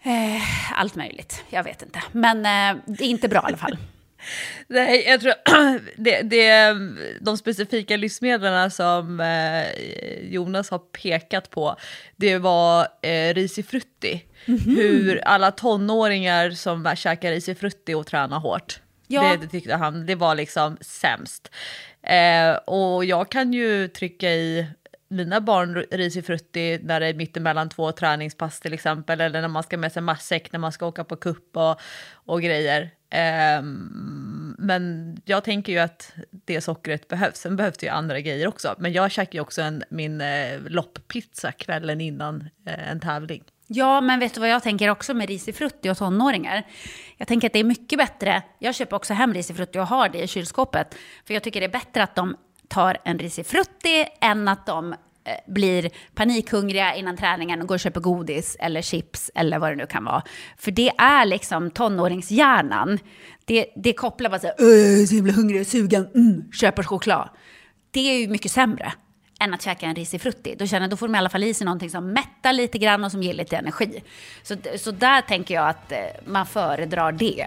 A: eh allt möjligt. Jag vet inte. Men eh, det är inte bra i alla fall.
B: Nej, jag tror det, det, de specifika livsmedlen som eh, Jonas har pekat på, det var eh, risifrutti. Mm -hmm. Hur alla tonåringar som käkar risifrutti och tränar hårt. Ja. Det, det tyckte han, det var liksom sämst. Eh, och jag kan ju trycka i mina barn risifrutti när det är mittemellan två träningspass till exempel, eller när man ska med sig matsäck när man ska åka på kupp och, och grejer. Um, men jag tänker ju att det sockret behövs. Sen behövs det ju andra grejer också. Men jag käkar ju också en, min eh, lopppizza kvällen innan eh, en tävling.
A: Ja, men vet du vad jag tänker också med risifrutti och tonåringar? Jag tänker att det är mycket bättre, jag köper också hem risifrutti och har det i kylskåpet. För jag tycker det är bättre att de tar en risifrutti än att de eh, blir panikhungriga innan träningen och går och köper godis eller chips eller vad det nu kan vara. För det är liksom tonåringshjärnan. Det, det kopplar bara så här, jag är så himla hungrig och sugen, mm, köper choklad. Det är ju mycket sämre än att käka en risifrutti. Då känner då får de i alla fall i sig någonting som mättar lite grann och som ger lite energi. Så, så där tänker jag att eh, man föredrar det.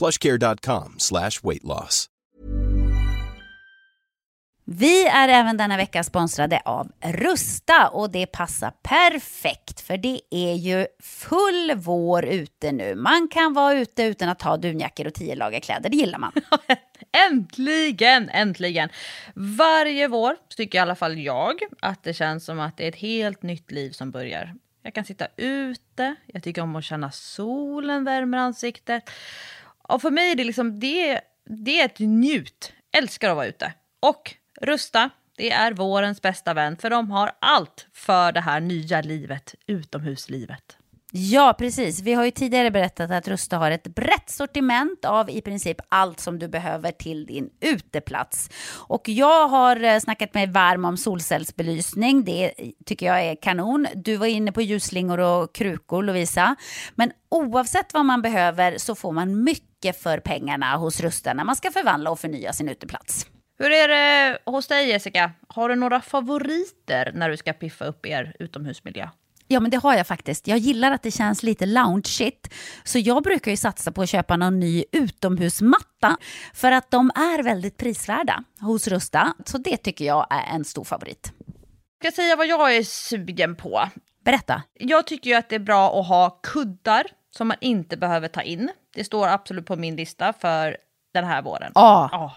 E: plushcare.com slash weight loss.
A: Vi är även denna vecka sponsrade av Rusta och det passar perfekt för det är ju full vår ute nu. Man kan vara ute utan att ha dunjackor och tio lager kläder, det gillar man.
B: Äntligen, äntligen! Varje vår tycker i alla fall jag att det känns som att det är ett helt nytt liv som börjar. Jag kan sitta ute, jag tycker om att känna solen värmer ansiktet. Och för mig är det liksom, det, det är ett njut. Älskar att vara ute. Och Rusta, det är vårens bästa vän för de har allt för det här nya livet, utomhuslivet.
A: Ja, precis. Vi har ju tidigare berättat att Rusta har ett brett sortiment av i princip allt som du behöver till din uteplats. Och jag har eh, snackat mig varm om solcellsbelysning. Det tycker jag är kanon. Du var inne på ljusslingor och krukor, Lovisa. Men oavsett vad man behöver så får man mycket för pengarna hos Rusta när man ska förvandla och förnya sin uteplats.
B: Hur är det hos dig Jessica? Har du några favoriter när du ska piffa upp er utomhusmiljö?
A: Ja, men det har jag faktiskt. Jag gillar att det känns lite loungeigt. Så jag brukar ju satsa på att köpa någon ny utomhusmatta. För att de är väldigt prisvärda hos Rusta. Så det tycker jag är en stor favorit.
B: Jag ska säga vad jag är sugen på.
A: Berätta.
B: Jag tycker ju att det är bra att ha kuddar som man inte behöver ta in. Det står absolut på min lista för den här våren.
A: Ja.
B: Ja.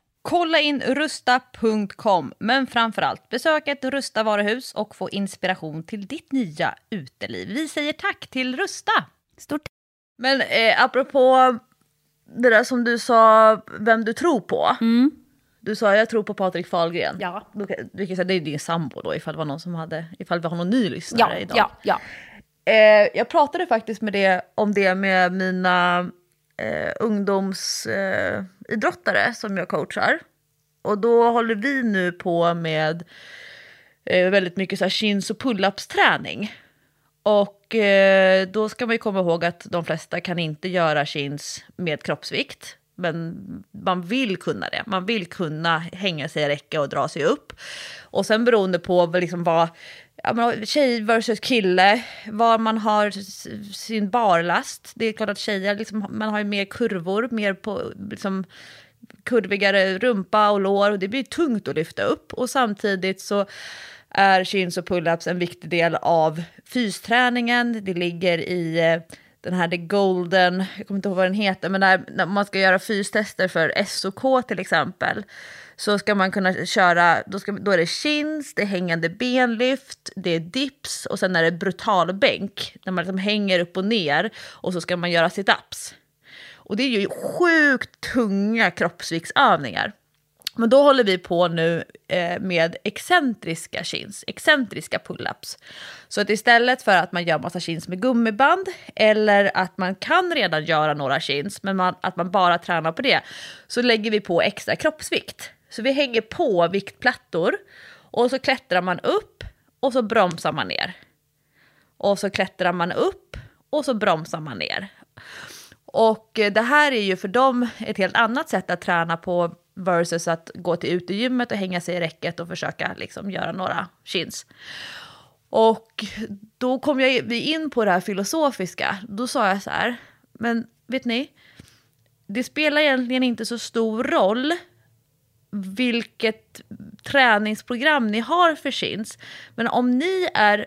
B: Kolla in rusta.com, men framförallt besök ett Rusta varuhus och få inspiration till ditt nya uteliv. Vi säger tack till Rusta!
A: Stort
B: Men eh, apropå det där som du sa, vem du tror på. Du sa jag tror på Patrik Fahlgren.
A: Ja.
B: Kan- Vi kan säga det är din sambo då ifall det var någon som hade, ifall vi har någon ny
A: Ja,
B: lyssnare idag.
A: ja, ja.
B: Eh, jag pratade faktiskt med det, om det med mina eh, ungdomsidrottare eh, som jag coachar. Och då håller vi nu på med eh, väldigt mycket så här chins och pull-ups träning. Och eh, då ska man ju komma ihåg att de flesta kan inte göra chins med kroppsvikt. Men man vill kunna det. Man vill kunna hänga sig i räcke och dra sig upp. Och sen beroende på liksom vad, ja, men tjej versus kille, var man har sin barlast. Det är klart att tjejer, liksom, man har ju mer kurvor, mer på liksom, kurvigare rumpa och lår och det blir tungt att lyfta upp. Och samtidigt så är chins och pull-ups en viktig del av fysträningen. Det ligger i eh, den här The Golden, jag kommer inte ihåg vad den heter, men när, när man ska göra fystester för SOK till exempel, så ska man kunna köra, då, ska, då är det chins, det är hängande benlyft, det är dips och sen är det brutalbänk, när man liksom hänger upp och ner och så ska man göra sit-ups. Och det är ju sjukt tunga kroppsviktsövningar. Men då håller vi på nu eh, med excentriska chins, excentriska pull-ups. Så att istället för att man gör massa chins med gummiband eller att man kan redan göra några chins men man, att man bara tränar på det så lägger vi på extra kroppsvikt. Så vi hänger på viktplattor och så klättrar man upp och så bromsar man ner. Och så klättrar man upp och så bromsar man ner. Och eh, det här är ju för dem ett helt annat sätt att träna på versus att gå till utegymmet och hänga sig i räcket och försöka liksom göra några chins. Och då kom jag vi in på det här filosofiska. Då sa jag så här, men vet ni, det spelar egentligen inte så stor roll vilket träningsprogram ni har för chins. Men om ni är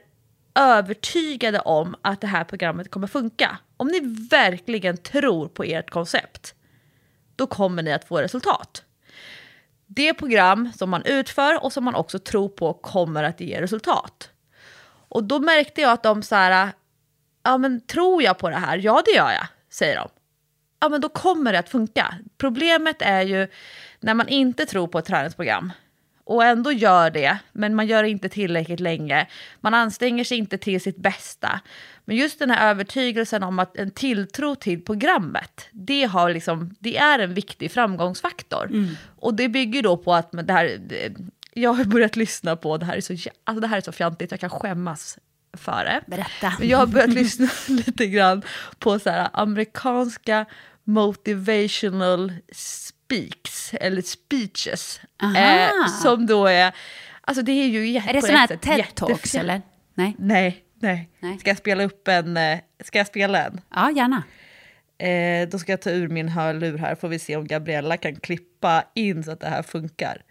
B: övertygade om att det här programmet kommer funka, om ni verkligen tror på ert koncept, då kommer ni att få resultat. Det program som man utför och som man också tror på kommer att ge resultat. Och då märkte jag att de så här, ja men tror jag på det här? Ja det gör jag, säger de. Ja men då kommer det att funka. Problemet är ju när man inte tror på ett träningsprogram och ändå gör det, men man gör det inte tillräckligt länge. Man anstränger sig inte till sitt bästa. Men just den här övertygelsen om att en tilltro till programmet, det, har liksom, det är en viktig framgångsfaktor. Och det bygger då på att det här, det- jag har börjat lyssna på, det här är så, alltså det här är så fjantigt, jag kan skämmas för det.
A: Berätta.
B: Men jag har börjat lyssna lite grann på så här amerikanska motivational speaks, eller speeches. Eh, som då är, alltså det är ju jätte,
A: Är det sådana här TED-talks eller? Nej?
B: Nej, nej,
A: Nej.
B: Ska jag spela upp en, eh, ska jag spela en?
A: Ja, gärna.
B: Eh, då ska jag ta ur min hörlur här, får vi se om Gabriella kan klippa in så att det här funkar.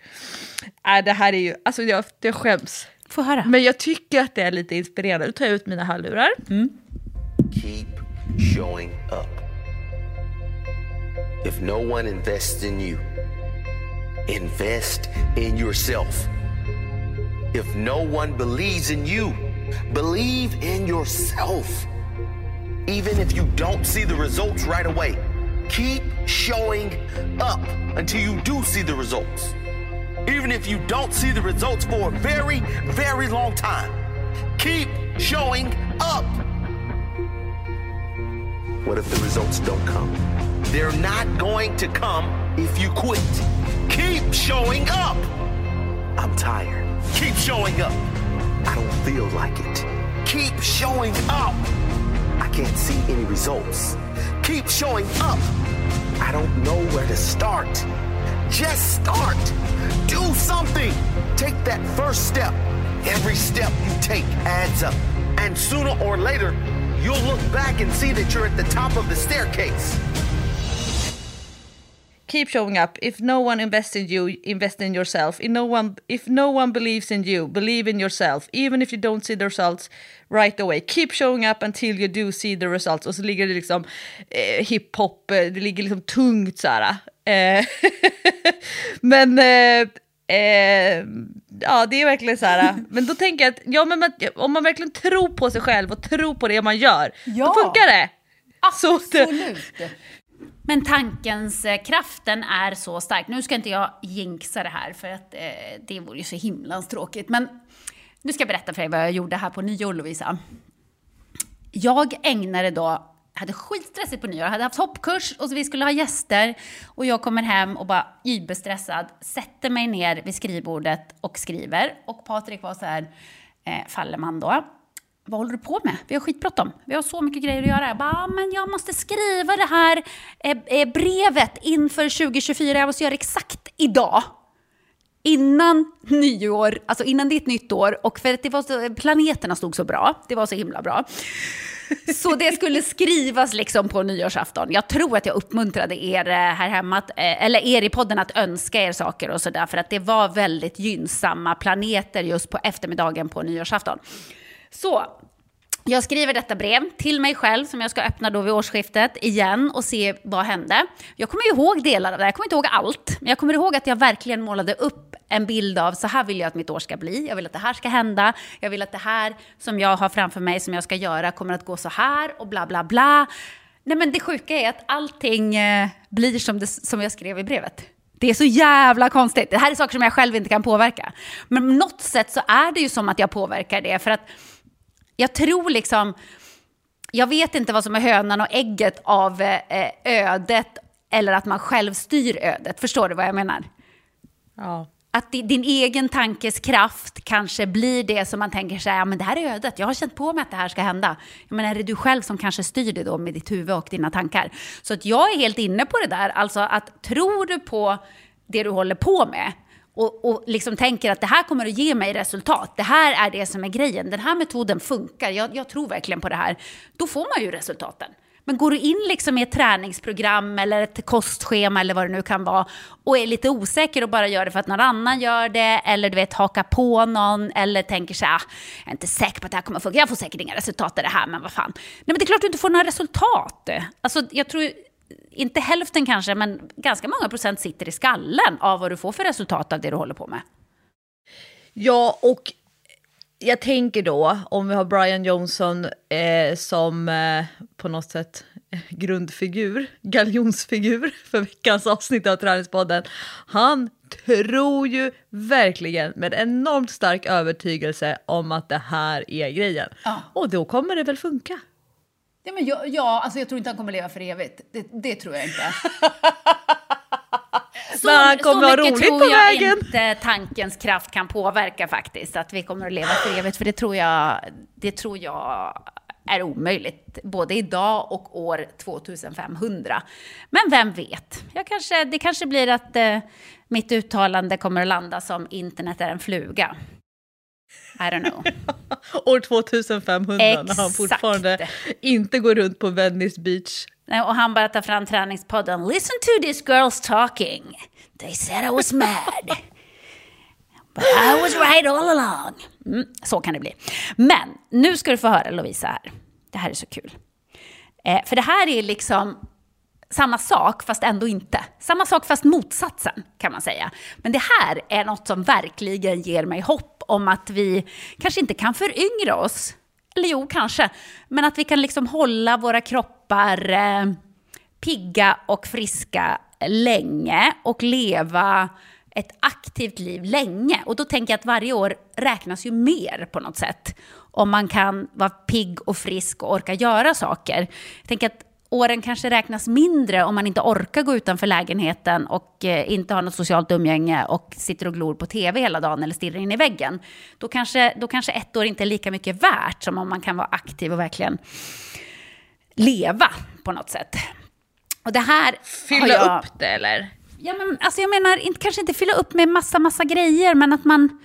B: Äh, det här är ju, alltså jag, jag skäms.
A: Få höra.
B: Men jag tycker att det är lite inspirerande. Nu tar jag ut mina hörlurar.
F: Keep showing up. If no one invests in you, invest in yourself. If no one believes in you, believe in yourself. Even if you don't see the results right away, keep showing up until you do see the results. Even if you don't see the results for a very, very long time, keep showing up. What if the results don't come? They're not going to come if you quit. Keep showing up. I'm tired. Keep showing up. I don't feel like it. Keep showing up. I can't see any results. Keep showing up. I don't know where to start. Just start. Do something. Take that first step. Every step you take adds up. And sooner or later, you'll look back and see that you're at the top of the staircase.
B: keep showing up. If no one invests in you, invest in yourself. If no one, if no one believes in you, believe in yourself. Even if you don't see the results right away. Keep showing up until you do see the results. Och så ligger det liksom eh, hiphop, eh, det ligger liksom tungt så här. Eh, men eh, Eh, ja, det är verkligen så här. Men då tänker jag att ja, men om man verkligen tror på sig själv och tror på det man gör,
A: Ja.
B: då funkar det. Så det-
A: Absolut. Men tankens eh, kraften är så stark. Nu ska inte jag jinxa det här för att eh, det vore ju så himlans tråkigt. Men nu ska jag berätta för dig vad jag gjorde här på nyår, Lovisa. Jag ägnade då, hade skitstressigt på nyår, jag hade haft hoppkurs och så vi skulle ha gäster. Och jag kommer hem och bara überstressad, sätter mig ner vid skrivbordet och skriver. Och Patrik var så här, eh, Fallerman då, vad håller du på med? Vi har skitbråttom. Vi har så mycket grejer att göra. Jag bara, ah, men jag måste skriva det här eh, eh brevet inför 2024. Jag måste göra det exakt idag. Innan nyår, alltså innan ditt nytt år. Och för att det var så, eh, planeterna stod så bra. Det var så himla bra. Så det skulle skrivas liksom på nyårsafton. Jag tror att jag uppmuntrade er eh, här hemma, att, eh, eller er i podden att önska er saker och sådär. För att det var väldigt gynnsamma planeter just på eftermiddagen på nyårsafton. Så jag skriver detta brev till mig själv som jag ska öppna då vid årsskiftet igen och se vad hände. Jag kommer ihåg delar av det, jag kommer inte ihåg allt. Men jag kommer ihåg att jag verkligen målade upp en bild av så här vill jag att mitt år ska bli. Jag vill att det här ska hända. Jag vill att det här som jag har framför mig som jag ska göra kommer att gå så här och bla bla bla. Nej men det sjuka är att allting eh, blir som, det, som jag skrev i brevet. Det är så jävla konstigt. Det här är saker som jag själv inte kan påverka. Men på något sätt så är det ju som att jag påverkar det. För att jag tror liksom, jag vet inte vad som är hönan och ägget av eh, ödet eller att man själv styr ödet. Förstår du vad jag menar?
B: Ja.
A: Att di- din egen tankes kraft kanske blir det som man tänker sig, ja men det här är ödet, jag har känt på mig att det här ska hända. Menar, är det du själv som kanske styr det då med ditt huvud och dina tankar? Så att jag är helt inne på det där, alltså att tror du på det du håller på med och, och liksom tänker att det här kommer att ge mig resultat, det här är det som är grejen, den här metoden funkar, jag, jag tror verkligen på det här, då får man ju resultaten. Men går du in liksom i ett träningsprogram eller ett kostschema eller vad det nu kan vara och är lite osäker och bara gör det för att någon annan gör det eller du vet haka på någon eller tänker så här, ah, jag är inte säker på att det här kommer att funka, jag får säkert inga resultat i det här, men vad fan. Nej men det är klart du inte får några resultat. Alltså jag tror inte hälften kanske, men ganska många procent sitter i skallen av vad du får för resultat av det du håller på med.
B: Ja, och jag tänker då, om vi har Brian Johnson eh, som eh, på något sätt eh, grundfigur, galjonsfigur för veckans avsnitt av Träningspodden. Han tror ju verkligen med enormt stark övertygelse om att det här är grejen.
A: Ja.
B: Och då kommer det väl funka.
A: Ja, men jag, ja, alltså jag tror inte han kommer leva för evigt. Det, det tror jag inte. Så,
B: Men han kommer
A: så
B: ha roligt
A: tror
B: på
A: jag
B: vägen.
A: inte tankens kraft kan påverka faktiskt. Att vi kommer att leva för evigt. För det tror jag, det tror jag är omöjligt. Både idag och år 2500. Men vem vet? Jag kanske, det kanske blir att eh, mitt uttalande kommer att landa som internet är en fluga. I don't know.
B: År 2500 när han
A: Exakt.
B: fortfarande inte går runt på Venice Beach.
A: Nej, Och han bara tar fram träningspodden. Listen to these girls talking. They said I was mad. But I was right all along. Mm, så kan det bli. Men nu ska du få höra Lovisa här. Det här är så kul. Eh, för det här är liksom samma sak fast ändå inte. Samma sak fast motsatsen kan man säga. Men det här är något som verkligen ger mig hopp om att vi kanske inte kan föryngra oss. Eller jo, kanske. Men att vi kan liksom hålla våra kroppar eh, pigga och friska länge och leva ett aktivt liv länge. Och då tänker jag att varje år räknas ju mer på något sätt. Om man kan vara pigg och frisk och orka göra saker. Jag tänker att åren kanske räknas mindre om man inte orkar gå utanför lägenheten och eh, inte har något socialt umgänge och sitter och glor på tv hela dagen eller stirrar in i väggen. Då kanske, då kanske ett år inte är lika mycket värt som om man kan vara aktiv och verkligen leva på något sätt. Och det här
B: Fylla
A: jag...
B: upp det eller?
A: Ja, men, alltså jag menar, inte, kanske inte fylla upp med massa, massa grejer, men att man...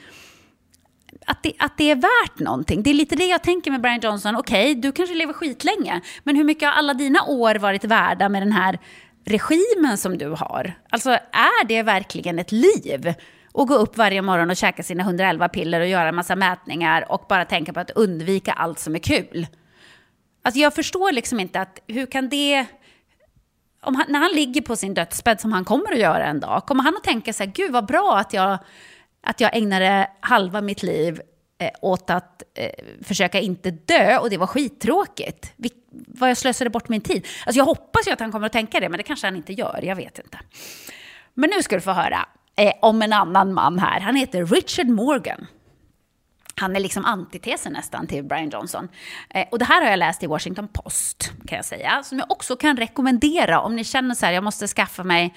A: Att det, att det är värt någonting. Det är lite det jag tänker med Brian Johnson. Okej, du kanske lever skitlänge, men hur mycket har alla dina år varit värda med den här regimen som du har, alltså är det verkligen ett liv? Och gå upp varje morgon och käka sina 111 piller och göra en massa mätningar och bara tänka på att undvika allt som är kul. Alltså jag förstår liksom inte att hur kan det... Om han, när han ligger på sin dödsbädd som han kommer att göra en dag, kommer han att tänka så här, gud vad bra att jag, att jag ägnade halva mitt liv eh, åt att eh, försöka inte dö och det var skittråkigt. Vi, vad jag slösade bort min tid. Alltså jag hoppas ju att han kommer att tänka det, men det kanske han inte gör, jag vet inte. Men nu ska du få höra eh, om en annan man här. Han heter Richard Morgan. Han är liksom antitesen nästan till Brian Johnson. Eh, och det här har jag läst i Washington Post, kan jag säga. Som jag också kan rekommendera om ni känner så här, jag måste skaffa mig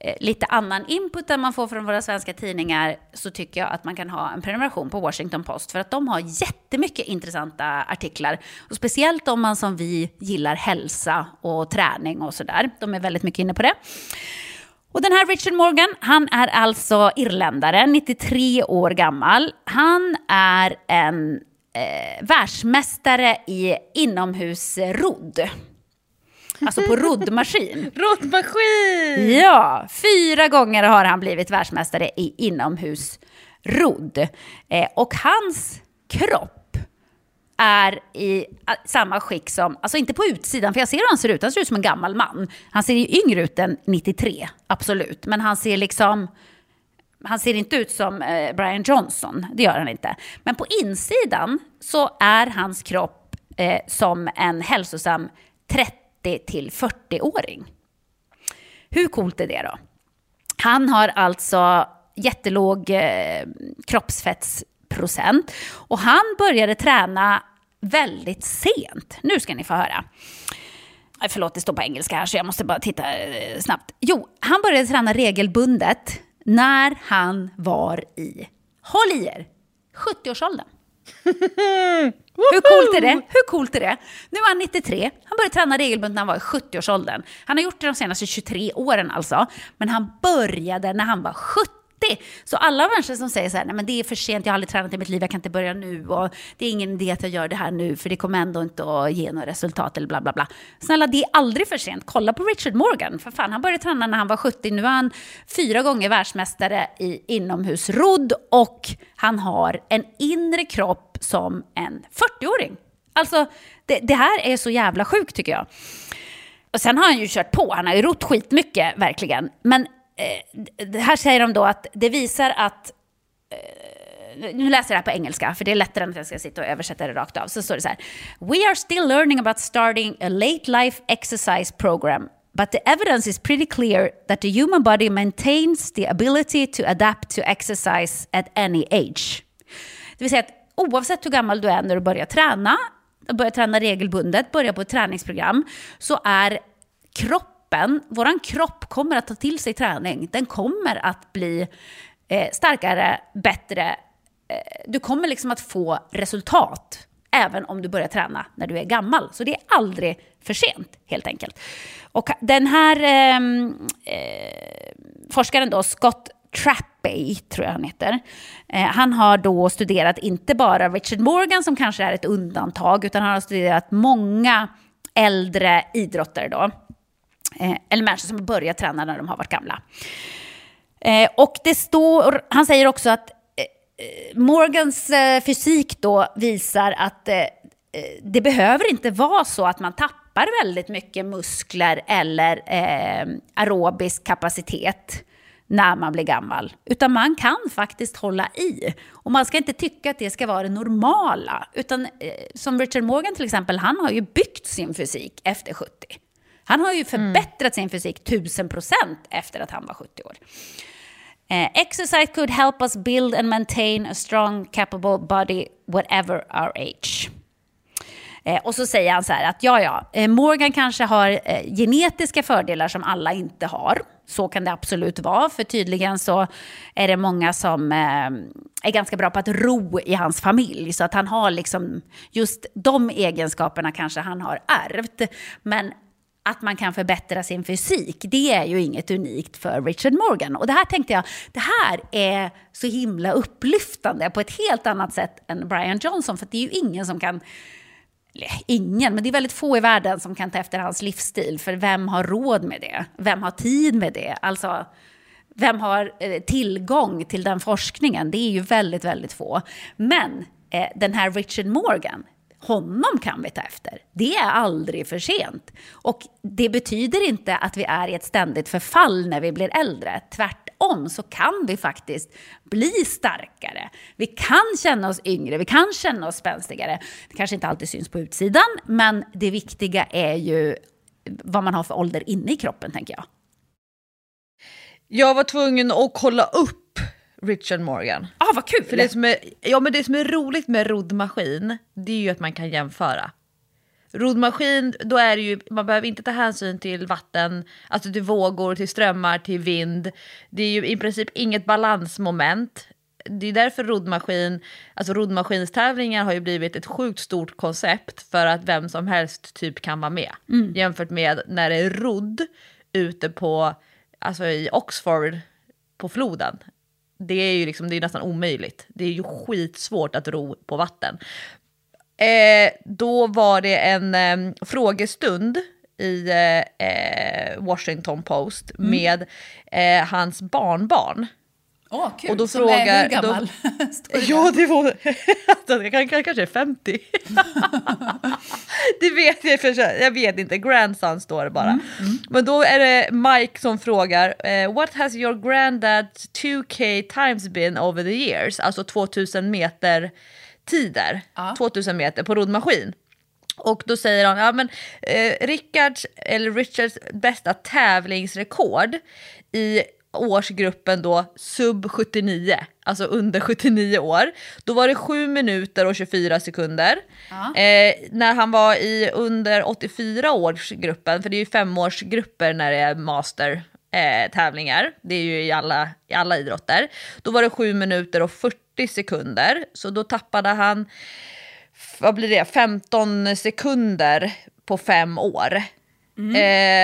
A: eh, lite annan input än man får från våra svenska tidningar. Så tycker jag att man kan ha en prenumeration på Washington Post. För att de har jättemycket intressanta artiklar. Och speciellt om man som vi gillar hälsa och träning och sådär. De är väldigt mycket inne på det. Och den här Richard Morgan, han är alltså irländare, 93 år gammal. Han är en eh, världsmästare i inomhusrodd. Alltså på roddmaskin.
B: Roddmaskin!
A: Ja, fyra gånger har han blivit världsmästare i inomhusrodd. Eh, och hans kropp är i ah, samma skick som, alltså inte på utsidan, för jag ser hur han ser ut, han ser ut som en gammal man. Han ser ju yngre ut än 93, absolut. Men han ser liksom, han ser inte ut som eh, Brian Johnson, det gör han inte. Men på insidan så är hans kropp eh, som en hälsosam 30 till 40-åring. Hur coolt är det då? Han har alltså jättelåg eh, kroppsfetts procent. Och han började träna väldigt sent. Nu ska ni få höra. Förlåt, det står på engelska här så jag måste bara titta eh, snabbt. Jo, han började träna regelbundet när han var i, håll i er, 70-årsåldern. Hur coolt är det? Hur coolt är det? Nu är han 93. Han började träna regelbundet när han var i 70-årsåldern. Han har gjort det de senaste 23 åren alltså. Men han började när han var 70 så alla människor som säger så här, nej men det är för sent, jag har aldrig tränat i mitt liv, jag kan inte börja nu och det är ingen idé att jag gör det här nu för det kommer ändå inte att ge några resultat eller bla bla bla. Snälla, det är aldrig för sent. Kolla på Richard Morgan, för fan, han började träna när han var 70, nu är han fyra gånger världsmästare i inomhusrodd och han har en inre kropp som en 40-åring. Alltså, det, det här är så jävla sjukt tycker jag. Och sen har han ju kört på, han har ju rott skitmycket, verkligen. Men eh, här säger de då att det visar att eh, nu läser jag det här på engelska, för det är lättare än att jag ska sitta och översätta det rakt av. Så står det så här. We are still learning about starting a late life exercise program. But the evidence is pretty clear that the human body maintains the ability to adapt to exercise at any age. Det vill säga att oavsett hur gammal du är när du börjar träna, börjar träna regelbundet, börjar på ett träningsprogram, så är kroppen kroppen, våran kropp kommer att ta till sig träning. Den kommer att bli eh, starkare, bättre. Eh, du kommer liksom att få resultat även om du börjar träna när du är gammal. Så det är aldrig för sent, helt enkelt. Och den här ehm, eh, forskaren då, Scott Trappey, tror jag han heter. Eh, han har då studerat inte bara Richard Morgan, som kanske är ett undantag, utan han har studerat många äldre idrottare då. Eh, eller människor som börjar träna när de har varit gamla. Eh, och det står, han säger också att eh, eh Morgans eh, fysik då visar att eh, det behöver inte vara så att man tappar väldigt mycket muskler eller aerobisk kapacitet när man blir gammal. Utan man kan faktiskt hålla i. Och man ska inte tycka att det ska vara det normala. Utan som Richard Morgan till exempel, han har ju byggt sin fysik efter 70. Han har ju förbättrat mm. sin fysik tusen procent efter att han var 70 år. Uh, exercise could help us build and maintain a strong, capable body whatever our age. Eh, och så säger han så här att ja, ja, eh, Morgan kanske har genetiska fördelar som alla inte har. Så kan det absolut vara, för tydligen så är det många som är ganska bra på att ro i hans familj. Så att han har liksom just de egenskaperna kanske han har ärvt. Men att man kan förbättra sin fysik, det är ju inget unikt för Richard Morgan. Och det här tänkte jag, det här är så himla upplyftande på ett helt annat sätt än Brian Johnson, för det är ju ingen som kan ingen, men det är väldigt få i världen som kan ta efter hans livsstil. För vem har råd med det? Vem har tid med det? Alltså, vem har eh, tillgång till den forskningen? Det är ju väldigt, väldigt få. Men eh, den här Richard Morgan, honom kan vi ta efter. Det är aldrig för sent. Och det betyder inte att vi är i ett ständigt förfall när vi blir äldre. Tvärtom så kan vi faktiskt bli starkare. Vi kan känna oss yngre, vi kan känna oss spänstigare. Det kanske inte alltid syns på utsidan, men det viktiga är ju vad man har för ålder inne i kroppen, tänker jag.
B: Jag var tvungen att kolla upp Richard Morgan.
A: Ah, vad kul!
B: För det som, är, ja, men det som är roligt med roddmaskin, det är ju att man kan jämföra. Roddmaskin, då är det ju, man behöver inte ta hänsyn till vatten, alltså till vågor, till strömmar, till vind. Det är ju i princip inget balansmoment. Det är därför roddmaskin, alltså roddmaskinstävlingar har ju blivit ett sjukt stort koncept för att vem som helst typ kan vara med. Jämfört med när det är rodd ute på, alltså i Oxford på floden. Det är ju liksom, det är nästan omöjligt. Det är ju skitsvårt att ro på vatten. Eh, då var det en eh, frågestund i eh, eh, Washington Post med eh, hans barnbarn.
A: Åh, kul!
B: Och då
A: Som
B: frågar-
A: är hur gammal?
B: då- Ja, det var... Alltså, jag kan, kan, kanske är 50. det vet jag för. Jag vet inte. Grandson står det bara. Men då är det Mike som frågar eh, What has your granddad's 2K times been over the years? Alltså 2000 meter tider. 2000 meter på roddmaskin. Och då säger han, ja men eh, Rickards, eller Richards bästa tävlingsrekord i årsgruppen då sub 79, alltså under 79 år. Då var det 7 minuter och 24 sekunder. Eh, när han var i under 84 årsgruppen, för det är ju femårsgrupper när det är master eh, tävlingar, det är ju i alla, i alla idrotter. Då var det 7 minuter och 40 sekunder, så då tappade han vad blir det, 15 sekunder på fem år. Mm.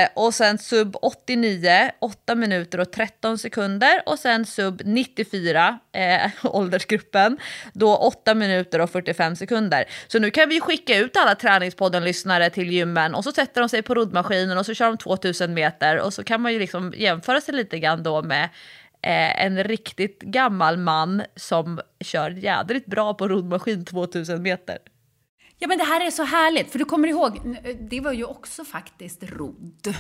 B: Eh, och sen sub 89, 8 minuter och 13 sekunder. Och sen sub 94, eh, åldersgruppen, då 8 minuter och 45 sekunder. Så nu kan vi skicka ut alla Träningspodden-lyssnare till gymmen och så sätter de sig på roddmaskinen och så kör de 2000 meter och så kan man ju liksom jämföra sig lite grann då med eh, en riktigt gammal man som kör jädrigt bra på roddmaskin 2000 meter.
A: Ja, men det här är så härligt, för du kommer ihåg, det var ju också faktiskt rodd.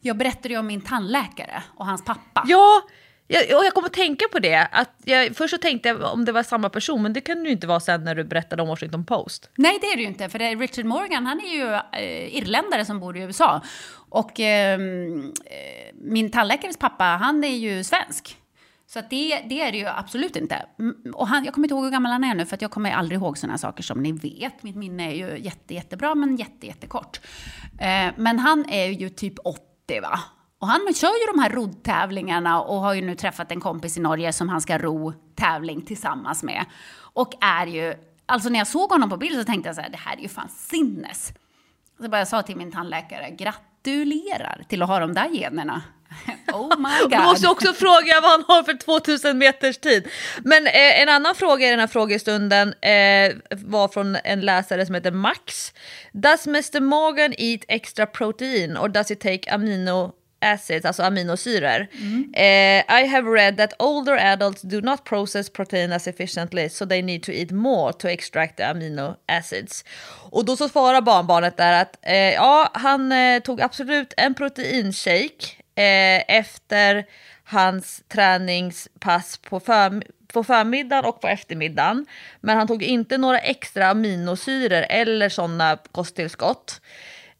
A: Jag berättade ju om min tandläkare och hans pappa.
B: Ja, jag, och jag kommer att tänka på det. Att jag, först så tänkte jag om det var samma person, men det kan det ju inte vara sen när du berättade om Washington Post.
A: Nej, det är det ju inte, för det är Richard Morgan, han är ju eh, irländare som bor i USA. Och ehm, eh, min tandläkares pappa, han är ju svensk. Så att det, det är det ju absolut inte. Och han, jag kommer inte ihåg hur gammal han är nu, för att jag kommer aldrig ihåg sådana saker som ni vet. Mitt minne är ju jätte, jättebra, men jätte, jättekort. Eh, men han är ju typ 80, va? Och han kör ju de här roddtävlingarna och har ju nu träffat en kompis i Norge som han ska ro tävling tillsammans med. Och är ju, alltså när jag såg honom på bild så tänkte jag så här, det här är ju fan sinnes. Så bara jag sa till min tandläkare, gratulerar till att ha de där generna. Oh my god.
B: Du måste också fråga vad han har för 2000 meters tid. Men eh, en annan fråga i den här frågestunden eh, var från en läsare som heter Max. Does Mr Morgan eat extra protein or does he take amino acids, alltså aminosyror? Eh, I have read that older adults do not process protein as efficiently so they need to eat more to extract the amino acids. Och då så svarar barnbarnet där att eh, ja, han eh, tog absolut en proteinshake eh, efter hans träningspass på, för, på förmiddagen och på eftermiddagen. Men han tog inte några extra aminosyror eller sådana kosttillskott.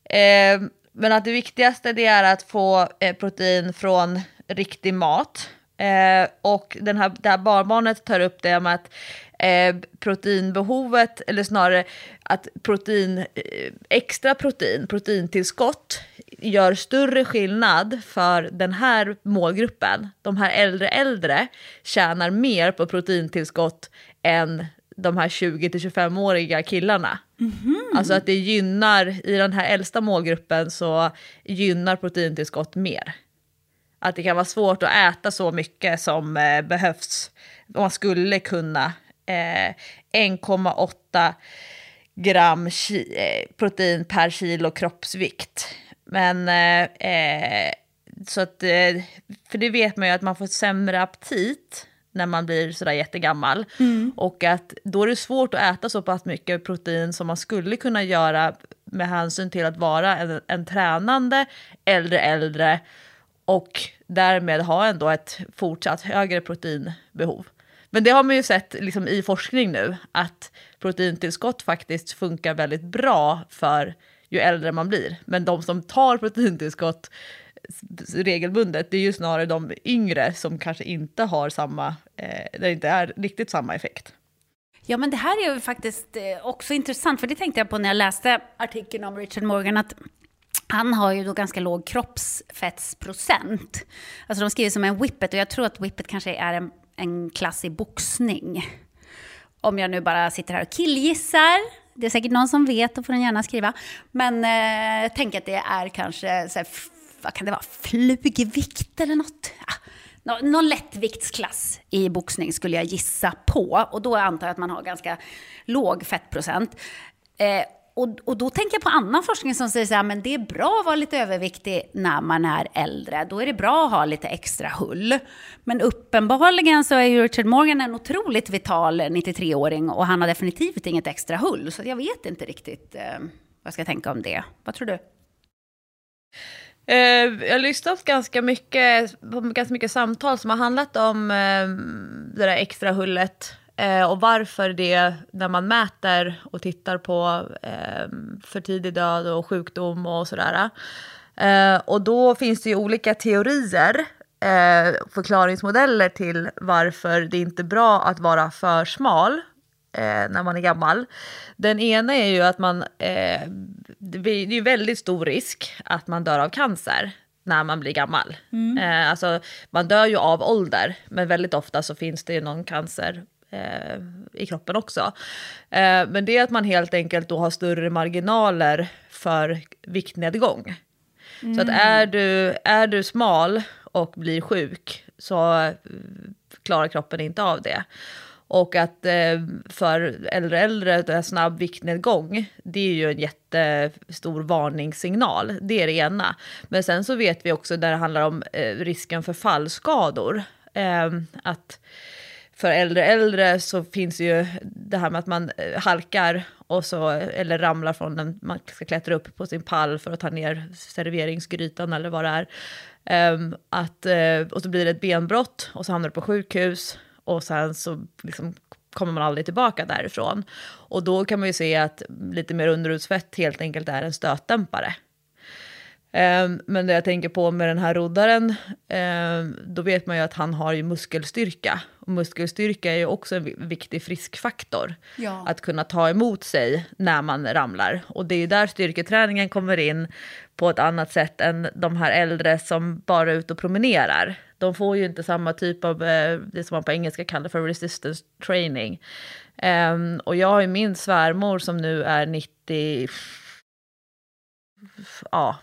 B: Eh, men att det viktigaste det är att få eh, protein från riktig mat. Eh, och den här, det här barnbarnet tar upp det med att eh, proteinbehovet, eller snarare att protein, eh, extra protein, proteintillskott, gör större skillnad för den här målgruppen. De här äldre äldre tjänar mer på proteintillskott än de här 20-25-åriga killarna. Alltså att det gynnar, i den här äldsta målgruppen så gynnar proteintillskott mer. Att det kan vara svårt att äta så mycket som eh, behövs. Om man skulle kunna eh, 1,8 gram eh, protein per kilo kroppsvikt. Men eh, eh, så att, eh, för det vet man ju att man får sämre aptit när man blir sådär jättegammal. Mm. Och att då är det svårt att äta så pass mycket protein som man skulle kunna göra med hänsyn till att vara en, en tränande äldre äldre och därmed ha ändå ett fortsatt högre proteinbehov. Men det har man ju sett liksom, i forskning nu, att proteintillskott faktiskt funkar väldigt bra för ju äldre man blir. Men de som tar proteintillskott regelbundet, det är ju snarare de yngre som kanske inte har samma, eh, där det inte är riktigt samma effekt.
A: Ja, men det här är ju faktiskt eh, också intressant, för det tänkte jag på när jag läste artikeln om Richard Morgan, att han har ju då ganska låg kroppsfettsprocent. Alltså de skriver som en whippet, och jag tror att whippet kanske är en, en klass i boxning. Om jag nu bara sitter här och killgissar. Det är säkert någon som vet, då får den gärna skriva. Men eh, tänk att det är kanske, så här, vad kan det vara, flugvikt eller något. Ah, ja, någon lättviktsklass i boxning skulle jag gissa på. Och då antar jag att man har ganska låg fettprocent. Eh, och, och då tänker jag på annan forskning som säger så här, men det är bra att vara lite överviktig när man är äldre. Då är det bra att ha lite extra hull. Men uppenbarligen så är ju Richard Morgan en otroligt vital 93-åring och han har definitivt inget extra hull. Så jag vet inte riktigt eh, vad jag ska tänka om det. Vad tror du?
B: Eh, jag har lyssnat ganska mycket på ganska mycket samtal som har handlat om eh, det där extra hullet eh, och varför det, när man mäter och tittar på eh, för tidig död och sjukdom och sådär. Eh, och då finns det ju olika teorier, eh, förklaringsmodeller till varför det inte är bra att vara för smal eh, när man är gammal. Den ena är ju att man, eh, det är ju väldigt stor risk att man dör av cancer när man blir gammal. Mm. Eh, alltså, man dör ju av ålder, men väldigt ofta så finns det ju någon cancer eh, i kroppen också. Eh, men det är att man helt enkelt då har större marginaler för viktnedgång. Mm. Så att mm. är du, är du smal och blir sjuk så eh, klarar kroppen inte av det. Och att eh, för äldre äldre, snabb viktnedgång, det är ju en jättestor varningssignal. Det är det ena. Men sen så vet vi också när det handlar om eh, risken för fallskador, eh, att för äldre äldre så finns ju det här med att man eh, halkar och så, eller ramlar från den, man ska klättra upp på sin pall för att ta ner serveringsgrytan eller vad det är. Um, att, uh, och så blir det ett benbrott och så hamnar du på sjukhus och sen så liksom kommer man aldrig tillbaka därifrån. Och då kan man ju se att lite mer underhudsfett helt enkelt är en stötdämpare. Um, men det jag tänker på med den här roddaren, um, då vet man ju att han har ju muskelstyrka. Och muskelstyrka är ju också en viktig friskfaktor. Ja. Att kunna ta emot sig när man ramlar. Och det är ju där styrketräningen kommer in på ett annat sätt än de här äldre som bara är ute och promenerar. De får ju inte samma typ av, uh, det som man på engelska kallar för resistance training. Um, och jag har ju min svärmor som nu är 90, ja,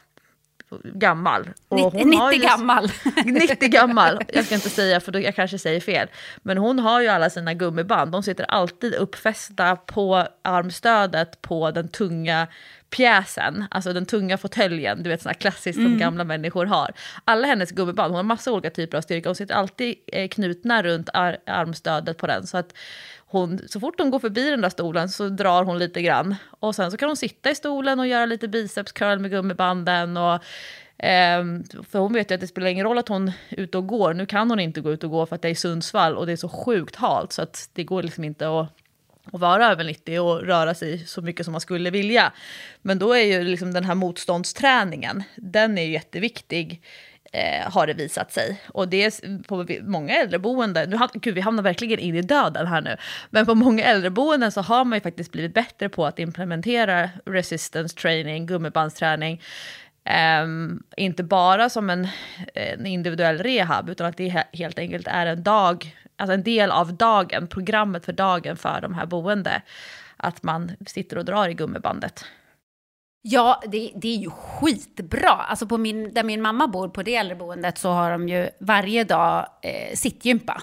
B: gammal.
A: Och 90, hon 90 gammal.
B: 90 gammal, jag ska inte säga för då jag kanske säger fel. Men hon har ju alla sina gummiband, de sitter alltid uppfästa på armstödet på den tunga pjäsen, alltså den tunga fåtöljen, du vet sådana klassiskt mm. som gamla människor har. Alla hennes gummiband, hon har massa olika typer av styrka, hon sitter alltid eh, knutna runt ar armstödet på den. Så att hon, så fort hon går förbi den där stolen så drar hon lite grann. Och sen så kan hon sitta i stolen och göra lite bicepscurl med gummibanden. Och, eh, för hon vet ju att det spelar ingen roll att hon är ute och går. Nu kan hon inte gå ut och gå för att det är Sundsvall och det är så sjukt halt så att det går liksom inte att och vara över 90 och röra sig så mycket som man skulle vilja. Men då är ju liksom den här motståndsträningen, den är ju jätteviktig eh, har det visat sig. Och det är på många äldreboenden, nu, gud vi hamnar verkligen in i döden här nu, men på många äldreboenden så har man ju faktiskt blivit bättre på att implementera resistance training, gummibandsträning, Um, inte bara som en, en, individuell rehab, utan att det helt enkelt är en dag, alltså en del av dagen, programmet för dagen för de här boende. Att man sitter och drar i gummibandet.
A: Ja, det, det, är ju skitbra. Alltså på min, där min mamma bor, på det äldreboendet, så har de ju varje dag eh, sittgympa.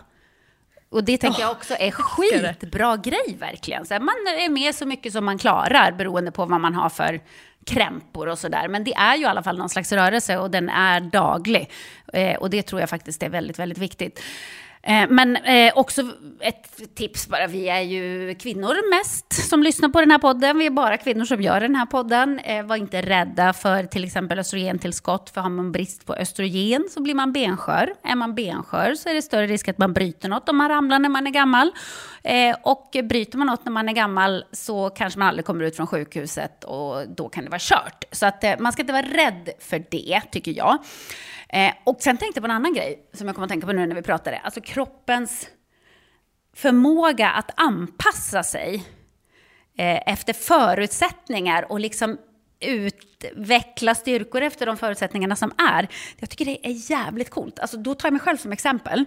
A: Och det tänker jag också är skitbra grej verkligen. Så man är med så mycket som man klarar beroende på vad man har för krämpor och sådär. Men det är ju i alla fall någon slags rörelse och den är daglig. Eh, och det tror jag faktiskt är väldigt, väldigt viktigt. Eh, men eh, också ett tips bara, vi är ju kvinnor mest som lyssnar på den här podden. Vi är bara kvinnor som gör den här podden. Eh, var inte rädda för till exempel östrogentillskott, för har man brist på östrogen så blir man benskör. Är man benskör så är det större risk att man bryter något om man ramlar när man är gammal. Och bryter man något när man är gammal så kanske man aldrig kommer ut från sjukhuset och då kan det vara kört. Så att man ska inte vara rädd för det, tycker jag. Eh, och sen tänkte jag på en annan grej som jag kommer att tänka på nu när vi pratade. Alltså kroppens förmåga att anpassa sig eh, efter förutsättningar och liksom utveckla styrkor efter de förutsättningarna som är. Jag tycker det är jävligt coolt. Alltså, då tar jag mig själv som exempel.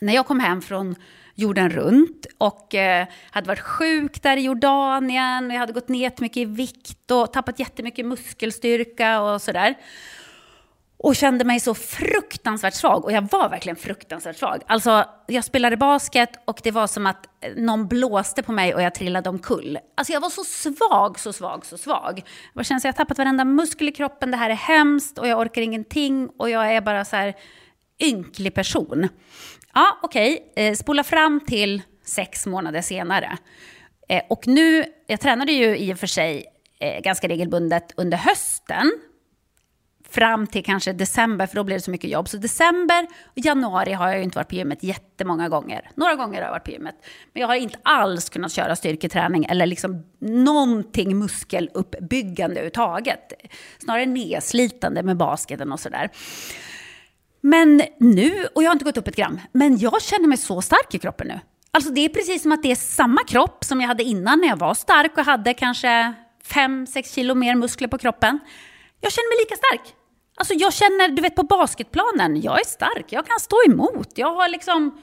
A: När jag kom hem från jorden runt och eh, hade varit sjuk där i Jordanien, jag hade gått ner mycket i vikt och tappat jättemycket muskelstyrka och sådär och kände mig så fruktansvärt svag. Och jag var verkligen fruktansvärt svag. Alltså, jag spelade basket och det var som att eh, någon blåste på mig och jag trillade omkull. Alltså jag var så svag, så svag, så svag. Jag kände att jag har tappat varenda muskel i kroppen, det här är hemskt och jag orkar ingenting och jag är bara så här ynklig person. Ja, okej, okay. spola fram till sex månader senare. Eh, och nu, jag tränade ju i och för sig ganska regelbundet under hösten fram till kanske december, för då blir det så mycket jobb. Så december och januari har jag ju inte varit på gymmet jättemånga gånger. Några gånger har jag varit på gymmet. Men jag har inte alls kunnat köra styrketräning eller liksom någonting muskeluppbyggande överhuvudtaget. Snarare nedslitande med basketen och sådär. Men nu, och jag har inte gått upp ett gram, men jag känner mig så stark i kroppen nu. Alltså det är precis som att det är samma kropp som jag hade innan när jag var stark och hade kanske 5-6 kilo mer muskler på kroppen. Jag känner mig lika stark. Alltså jag känner, du vet på basketplanen, jag är stark, jag kan stå emot, jag har liksom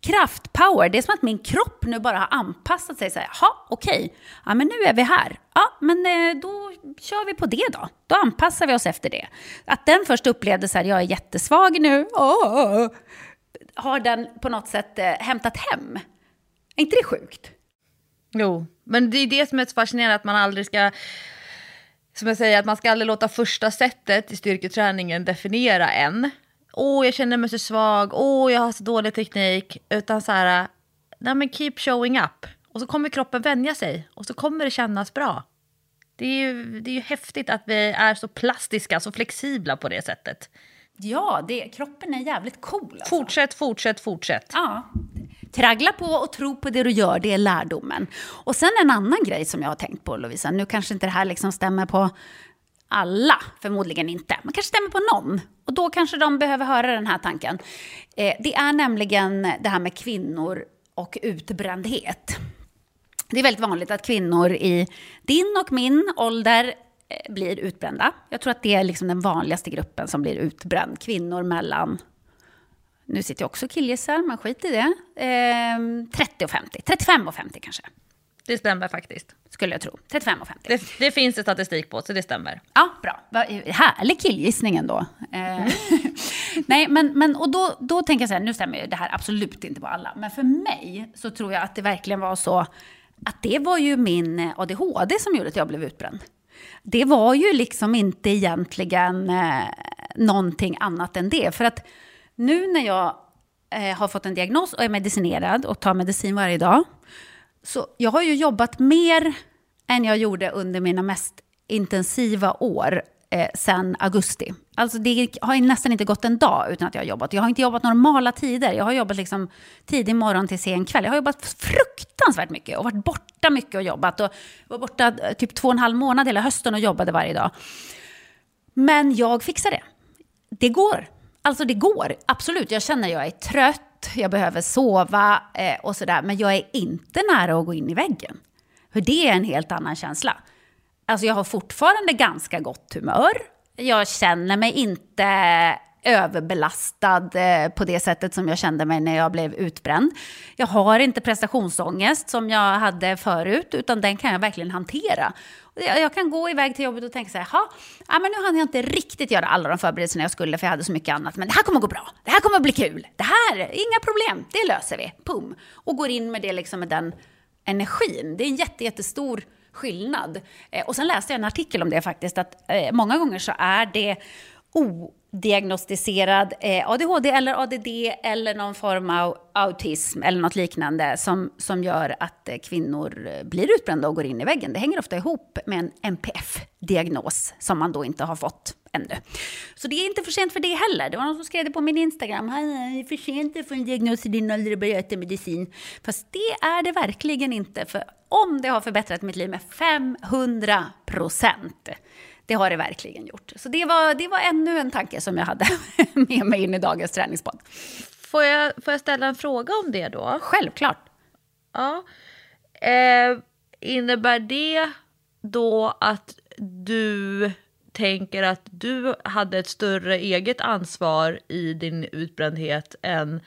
A: kraft, power. Det är som att min kropp nu bara har anpassat sig. Jaha, okej, okay. ja men nu är vi här. Ja, men eh, då kör vi på det då. Då anpassar vi oss efter det. Att den först upplevde så här, jag är jättesvag nu, oh, har den på något sätt eh, hämtat hem. Är inte det sjukt?
B: Jo, men det är det som är så fascinerande, att man aldrig ska som jag säger, att man ska aldrig låta första sättet i styrketräningen definiera en. Åh, jag känner mig så svag. Åh, jag har så dålig teknik. Utan så här, nej men keep showing up. Och så kommer kroppen vänja sig och så kommer det kännas bra. Det är ju, det är ju häftigt att vi är så plastiska, så flexibla på det sättet.
A: Ja, det, kroppen är jävligt cool. Alltså.
B: Fortsätt, fortsätt, fortsätt.
A: Ja. Traggla på och tro på det du gör, det är lärdomen. Och sen en annan grej som jag har tänkt på, Lovisa. Nu kanske inte det här liksom stämmer på alla, förmodligen inte. Men kanske stämmer på någon. Och då kanske de behöver höra den här tanken. Eh, det är nämligen det här med kvinnor och utbrändhet. Det är väldigt vanligt att kvinnor i din och min ålder eh, blir utbrända. Jag tror att det är liksom den vanligaste gruppen som blir utbränd. Kvinnor mellan nu sitter jag också och killgissar, men skit i det. Eh, 30 och 50. 35 och 50 kanske.
B: Det stämmer faktiskt.
A: Skulle jag tro. 35 och 50.
B: Det, det finns det statistik på, så det stämmer.
A: Ja, bra. Härlig killgissning ändå. Eh, mm. Nej, men, men och då, då tänker jag så här, nu stämmer ju det här absolut inte på alla. Men för mig så tror jag att det verkligen var så att det var ju min ADHD som gjorde att jag blev utbränd. Det var ju liksom inte egentligen eh, någonting annat än det. För att nu när jag eh, har fått en diagnos och är medicinerad och tar medicin varje dag, så jag har ju jobbat mer än jag gjorde under mina mest intensiva år eh, sen augusti. Alltså det har nästan inte gått en dag utan att jag har jobbat. Jag har inte jobbat normala tider. Jag har jobbat liksom tidig morgon till sen kväll. Jag har jobbat fruktansvärt mycket och varit borta mycket och jobbat. Och var borta eh, typ två och en halv månad hela hösten och jobbade varje dag. Men jag fixar det. Det går. Alltså det går, absolut. Jag känner att jag är trött, jag behöver sova eh, och sådär. Men jag är inte nära att gå in i väggen. För det är en helt annan känsla. Alltså jag har fortfarande ganska gott humör. Jag känner mig inte överbelastad eh, på det sättet som jag kände mig när jag blev utbränd. Jag har inte prestationsångest som jag hade förut, utan den kan jag verkligen hantera. Jag kan gå iväg till jobbet och tänka så här, ja, men nu hann jag inte riktigt göra alla de förberedelserna jag skulle för jag hade så mycket annat. Men det här kommer gå bra, det här kommer bli kul, det här, inga problem, det löser vi, pum. Och går in med det liksom med den energin. Det är en jätte, jättestor skillnad. Eh, och sen läste jag en artikel om det faktiskt, att eh, många gånger så är det diagnostiserad eh, ADHD eller ADD eller någon form av autism eller något liknande som, som gör att eh, kvinnor eh, blir utbrända och går in i väggen. Det hänger ofta ihop med en NPF-diagnos som man då inte har fått ännu. Så det är inte för sent för det heller. Det var någon som skrev det på min Instagram. Det är för sent att få en diagnos i din ålder och börja äta medicin. Fast det är det verkligen inte. För om det har förbättrat mitt liv med 500 procent det har det verkligen gjort. Så det var, det var ännu en tanke som jag hade med mig in i dagens träningspodd.
B: Får jag, får jag ställa en fråga om det då?
A: Självklart.
B: Ja. Eh, innebär det då att du tänker att du hade ett större eget ansvar i din utbrändhet än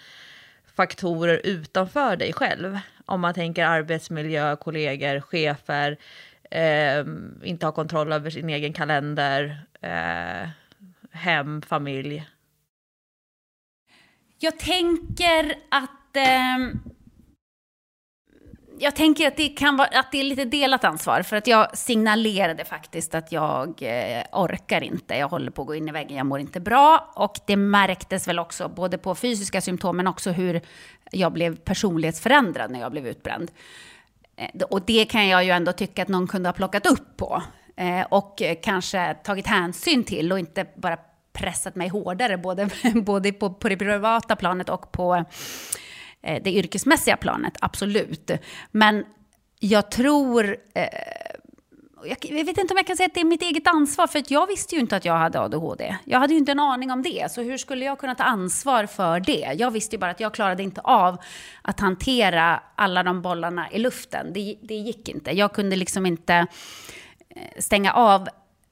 B: faktorer utanför dig själv? Om man tänker arbetsmiljö, kollegor, chefer, eh, inte ha kontroll över sin egen kalender, eh, hem, familj?
A: Jag tänker att... Eh, jag tänker att det, kan vara, att det är lite delat ansvar. För att jag signalerade faktiskt att jag eh, orkar inte. Jag håller på att gå in i väggen, jag mår inte bra. Och det märktes väl också både på fysiska symptom men också hur jag blev personlighetsförändrad när jag blev utbränd. Eh, och det kan jag ju ändå tycka att någon kunde ha plockat upp på. Eh, och kanske tagit hänsyn till och inte bara pressat mig hårdare, både, både på, på det privata planet och på eh, det yrkesmässiga planet, absolut. Men jag tror jag vet inte om jag kan säga att det är mitt eget ansvar, för jag visste ju inte att jag hade ADHD. Jag hade ju inte en aning om det, så hur skulle jag kunna ta ansvar för det? Jag visste ju bara att jag klarade inte av att hantera alla de bollarna i luften. Det, det gick inte. Jag kunde liksom inte eh, stänga av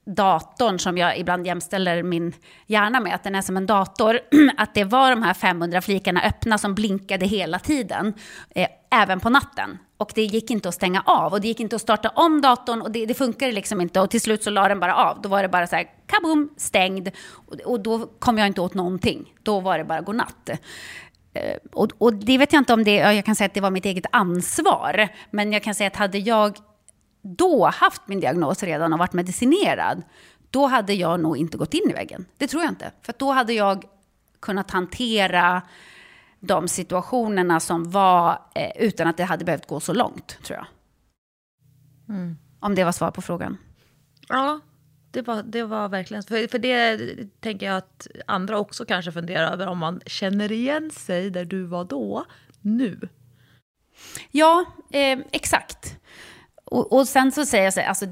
A: datorn som jag ibland jämställer min hjärna med, att den är som en dator, att det var de här 500 flikarna öppna som blinkade hela tiden, eh, även på natten. Och det gick inte att stänga av och det gick inte att starta om datorn och det, det funkade liksom inte. Och till slut så la den bara av. Då var det bara så här, kaboom, stängd. Och, och då kom jag inte åt någonting. Då var det bara godnatt. Eh, och, och det vet jag inte om det, jag kan säga att det var mitt eget ansvar. Men jag kan säga att hade jag då haft min diagnos redan och varit medicinerad, då hade jag nog inte gått in i väggen. Det tror jag inte. För då hade jag kunnat hantera de situationerna som var eh, utan att det hade behövt gå så långt, tror jag. Mm. Om det var svar på frågan.
B: Ja, det var, det var verkligen... För, för det tänker jag att andra också kanske funderar över om man känner igen sig där du var då, nu.
A: Ja, eh, exakt. Och, och, sen så säger jag så alltså,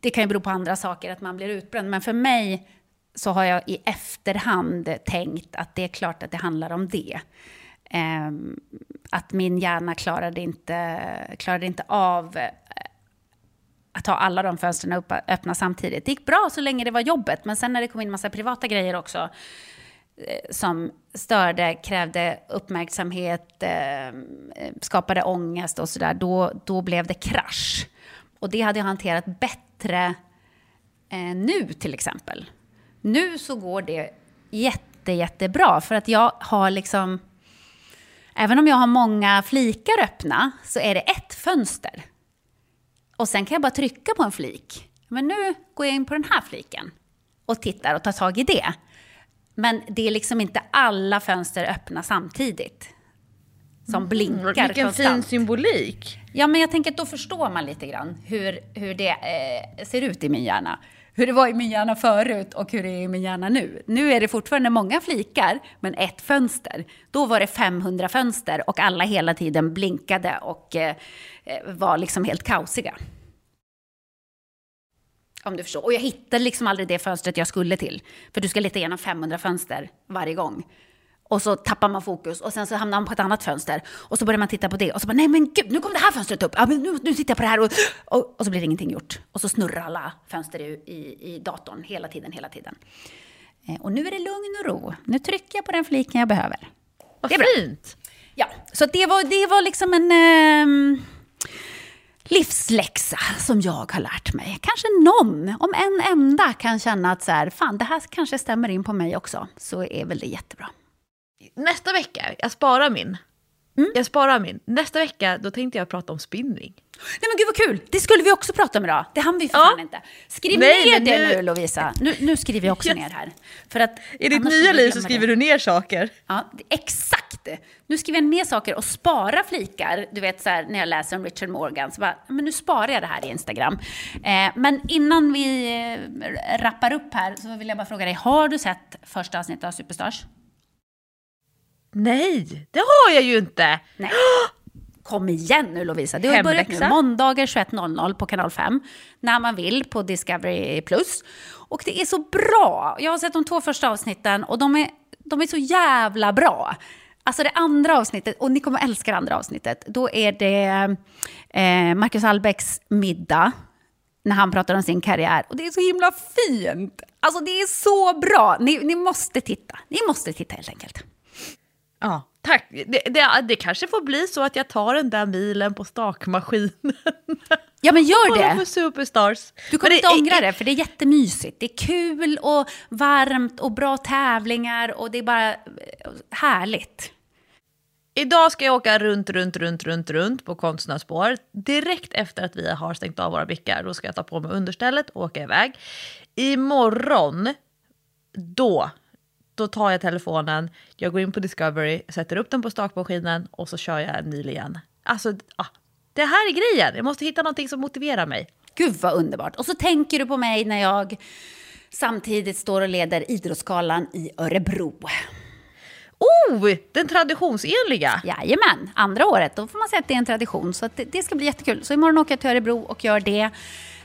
A: det kan ju bero på andra saker, att man blir utbränd. Men för mig så har jag i efterhand tänkt att det är klart att det handlar om det. Eh, att min hjärna klarade inte, klarade inte av eh, att ha alla de fönstren upp, öppna samtidigt. Det gick bra så länge det var jobbet, men sen när det kom in massa privata grejer också eh, som störde, krävde uppmärksamhet, ehm, eh, skapade ångest och sådär, då, då blev det krasch. Och det hade jag hanterat bättre eh, nu till exempel. Nu så går det jätte, jättebra för att jag har liksom... Även om jag har många flikar öppna så är det ett fönster. Och sen kan jag bara trycka på en flik. Men nu går jag in på den här fliken och tittar och tar tag i det. Men det är liksom inte alla fönster öppna samtidigt som mm. blinkar
B: Vilken konstant. fin symbolik.
A: Ja, men jag tänker att då förstår man lite grann hur, hur det eh, ser ut i min hjärna. Hur det var i min hjärna förut och hur det är i min hjärna nu. Nu är det fortfarande många flikar, men ett fönster. Då var det 500 fönster och alla hela tiden blinkade och eh, eh, var liksom helt kaosiga. Om du förstår. Och jag hittade liksom aldrig det fönstret jag skulle till. För du ska leta igenom 500 fönster varje gång. Och så tappar man fokus och sen så hamnar man på ett annat fönster. Och så börjar man titta på det och så bara, nej men gud, nu kom det här fönstret upp. Ja, men nu, nu tittar jag på det här och, och, och så blir det ingenting gjort. Och så snurrar alla fönster i, i, i datorn hela tiden, hela tiden. Eh, och nu är det lugn och ro. Nu trycker jag på den fliken jag behöver.
B: Vad
A: Det är bra.
B: fint.
A: Ja, så det var, det var liksom en ehm, livsläxa som jag har lärt mig. Kanske någon, om en enda, kan känna att så här, fan, det här kanske stämmer in på mig också. Så är väl det jättebra.
B: Nästa vecka, jag sparar min. Jag sparar min. Nästa vecka, då tänkte jag prata om spinning.
A: Nej men gud vad kul! Det skulle vi också prata om idag. Det hann vi för
B: Ja.
A: fan inte. Skriv
B: Nej,
A: ner det
B: nu-
A: nu Lovisa. Nu, nu skriver jag också
B: Yes.
A: ner här. För att
B: I ditt nya liv så skriver
A: det.
B: du ner saker.
A: Ja, exakt! Nu skriver jag ner saker och sparar flikar. Du vet så här, när jag läser om Richard Morgan, så bara, men nu sparar jag det här i Instagram. Eh, men innan vi eh, rappar upp här så vill jag bara fråga dig, har du sett första avsnittet av Superstars?
B: Nej, det har jag ju inte.
A: Nej. Kom igen nu Lovisa, det har börjat nu. Måndagar 21.00 på kanal 5. När man vill på Discovery+. Plus. Och det är så bra. Jag har sett de två första avsnitten och de är, de är så jävla bra. Alltså det andra avsnittet, och ni kommer älska det andra avsnittet, då är det eh, Marcus Albecks middag när han pratar om sin karriär. Och det är så himla fint! Alltså det är så bra! Ni, ni måste titta. Ni måste titta helt enkelt.
B: Ja, tack. Det, det, det kanske får bli så att jag tar den där milen på stakmaskinen.
A: Ja men gör det!
B: på Superstars.
A: Du kommer
B: Men
A: inte
B: det-
A: ångra det, för det är jättemysigt. Det är kul och varmt och bra tävlingar och det är bara eh, härligt.
B: Idag ska jag åka runt, runt, runt, runt, runt på konstnärsspår. Direkt efter att vi har stängt av våra blickar, då ska jag ta på mig understället och åka iväg. Imorgon, då, då tar jag telefonen, jag går in på Discovery, sätter upp den på stakmaskinen och så kör jag en mil igen. Alltså, ah, det här är grejen. Jag måste hitta någonting som motiverar mig.
A: Gud vad underbart. Och så tänker du på mig när jag samtidigt står och leder Idrottsgalan i Örebro.
B: Oh, den traditionsenliga!
A: Jajamän, andra året. Då får man säga att det är en tradition. Så det, det ska bli jättekul. Så imorgon åker jag till Örebro och gör det.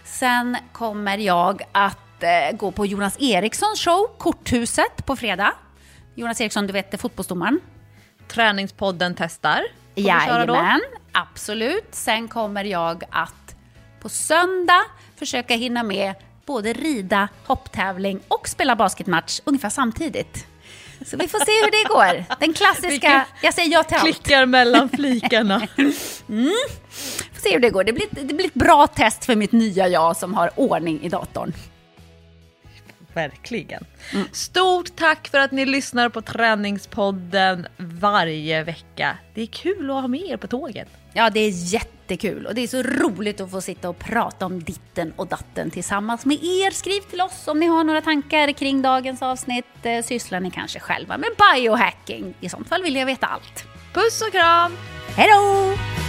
A: Sen kommer jag att eh, gå på Jonas Erikssons show, Korthuset, på fredag. Jonas Eriksson, du vet, fotbollsdomaren.
B: Träningspodden testar.
A: Jajamän, absolut. Sen kommer jag att på söndag försöka hinna med både rida, hopptävling och spela basketmatch ungefär samtidigt. Så vi får se hur det går. Den klassiska, jag säger ja till allt.
B: Klickar mellan flikarna.
A: Får se hur det går. Det blir, det blir ett bra test för mitt nya jag som har ordning i datorn.
B: Verkligen. Stort tack för att ni lyssnar på Träningspodden varje vecka. Det är kul att ha med er på tåget.
A: Ja, det är jättekul och det är så roligt att få sitta och prata om ditten och datten tillsammans med er. Skriv till oss om ni har några tankar kring dagens avsnitt. Eh, Sysslar ni kanske själva med biohacking? I sånt fall vill jag veta allt.
B: Puss och kram!
A: Hej då!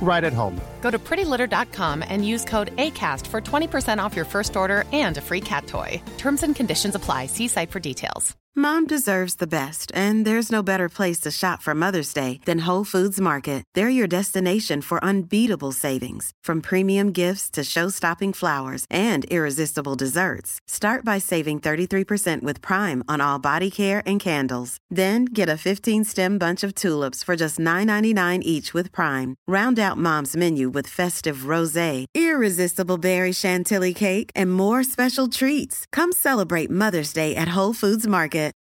G: right at home.
H: Go to prettylitter.com and use code ACAST for 20% off your first order and a free cat toy. Terms and conditions apply. See site for details.
I: Mom deserves the best, and there's no better place to shop for Mother's Day than Whole Foods Market. They're your destination for unbeatable savings, from premium gifts to show-stopping flowers and irresistible desserts. Start by saving 33% with Prime on all body care and candles. Then get a 15-stem bunch of tulips for just $9.99 each with Prime. Round out Mom's menu with festive rosé, irresistible berry chantilly cake, and more special treats. Come celebrate Mother's Day at Whole Foods Market.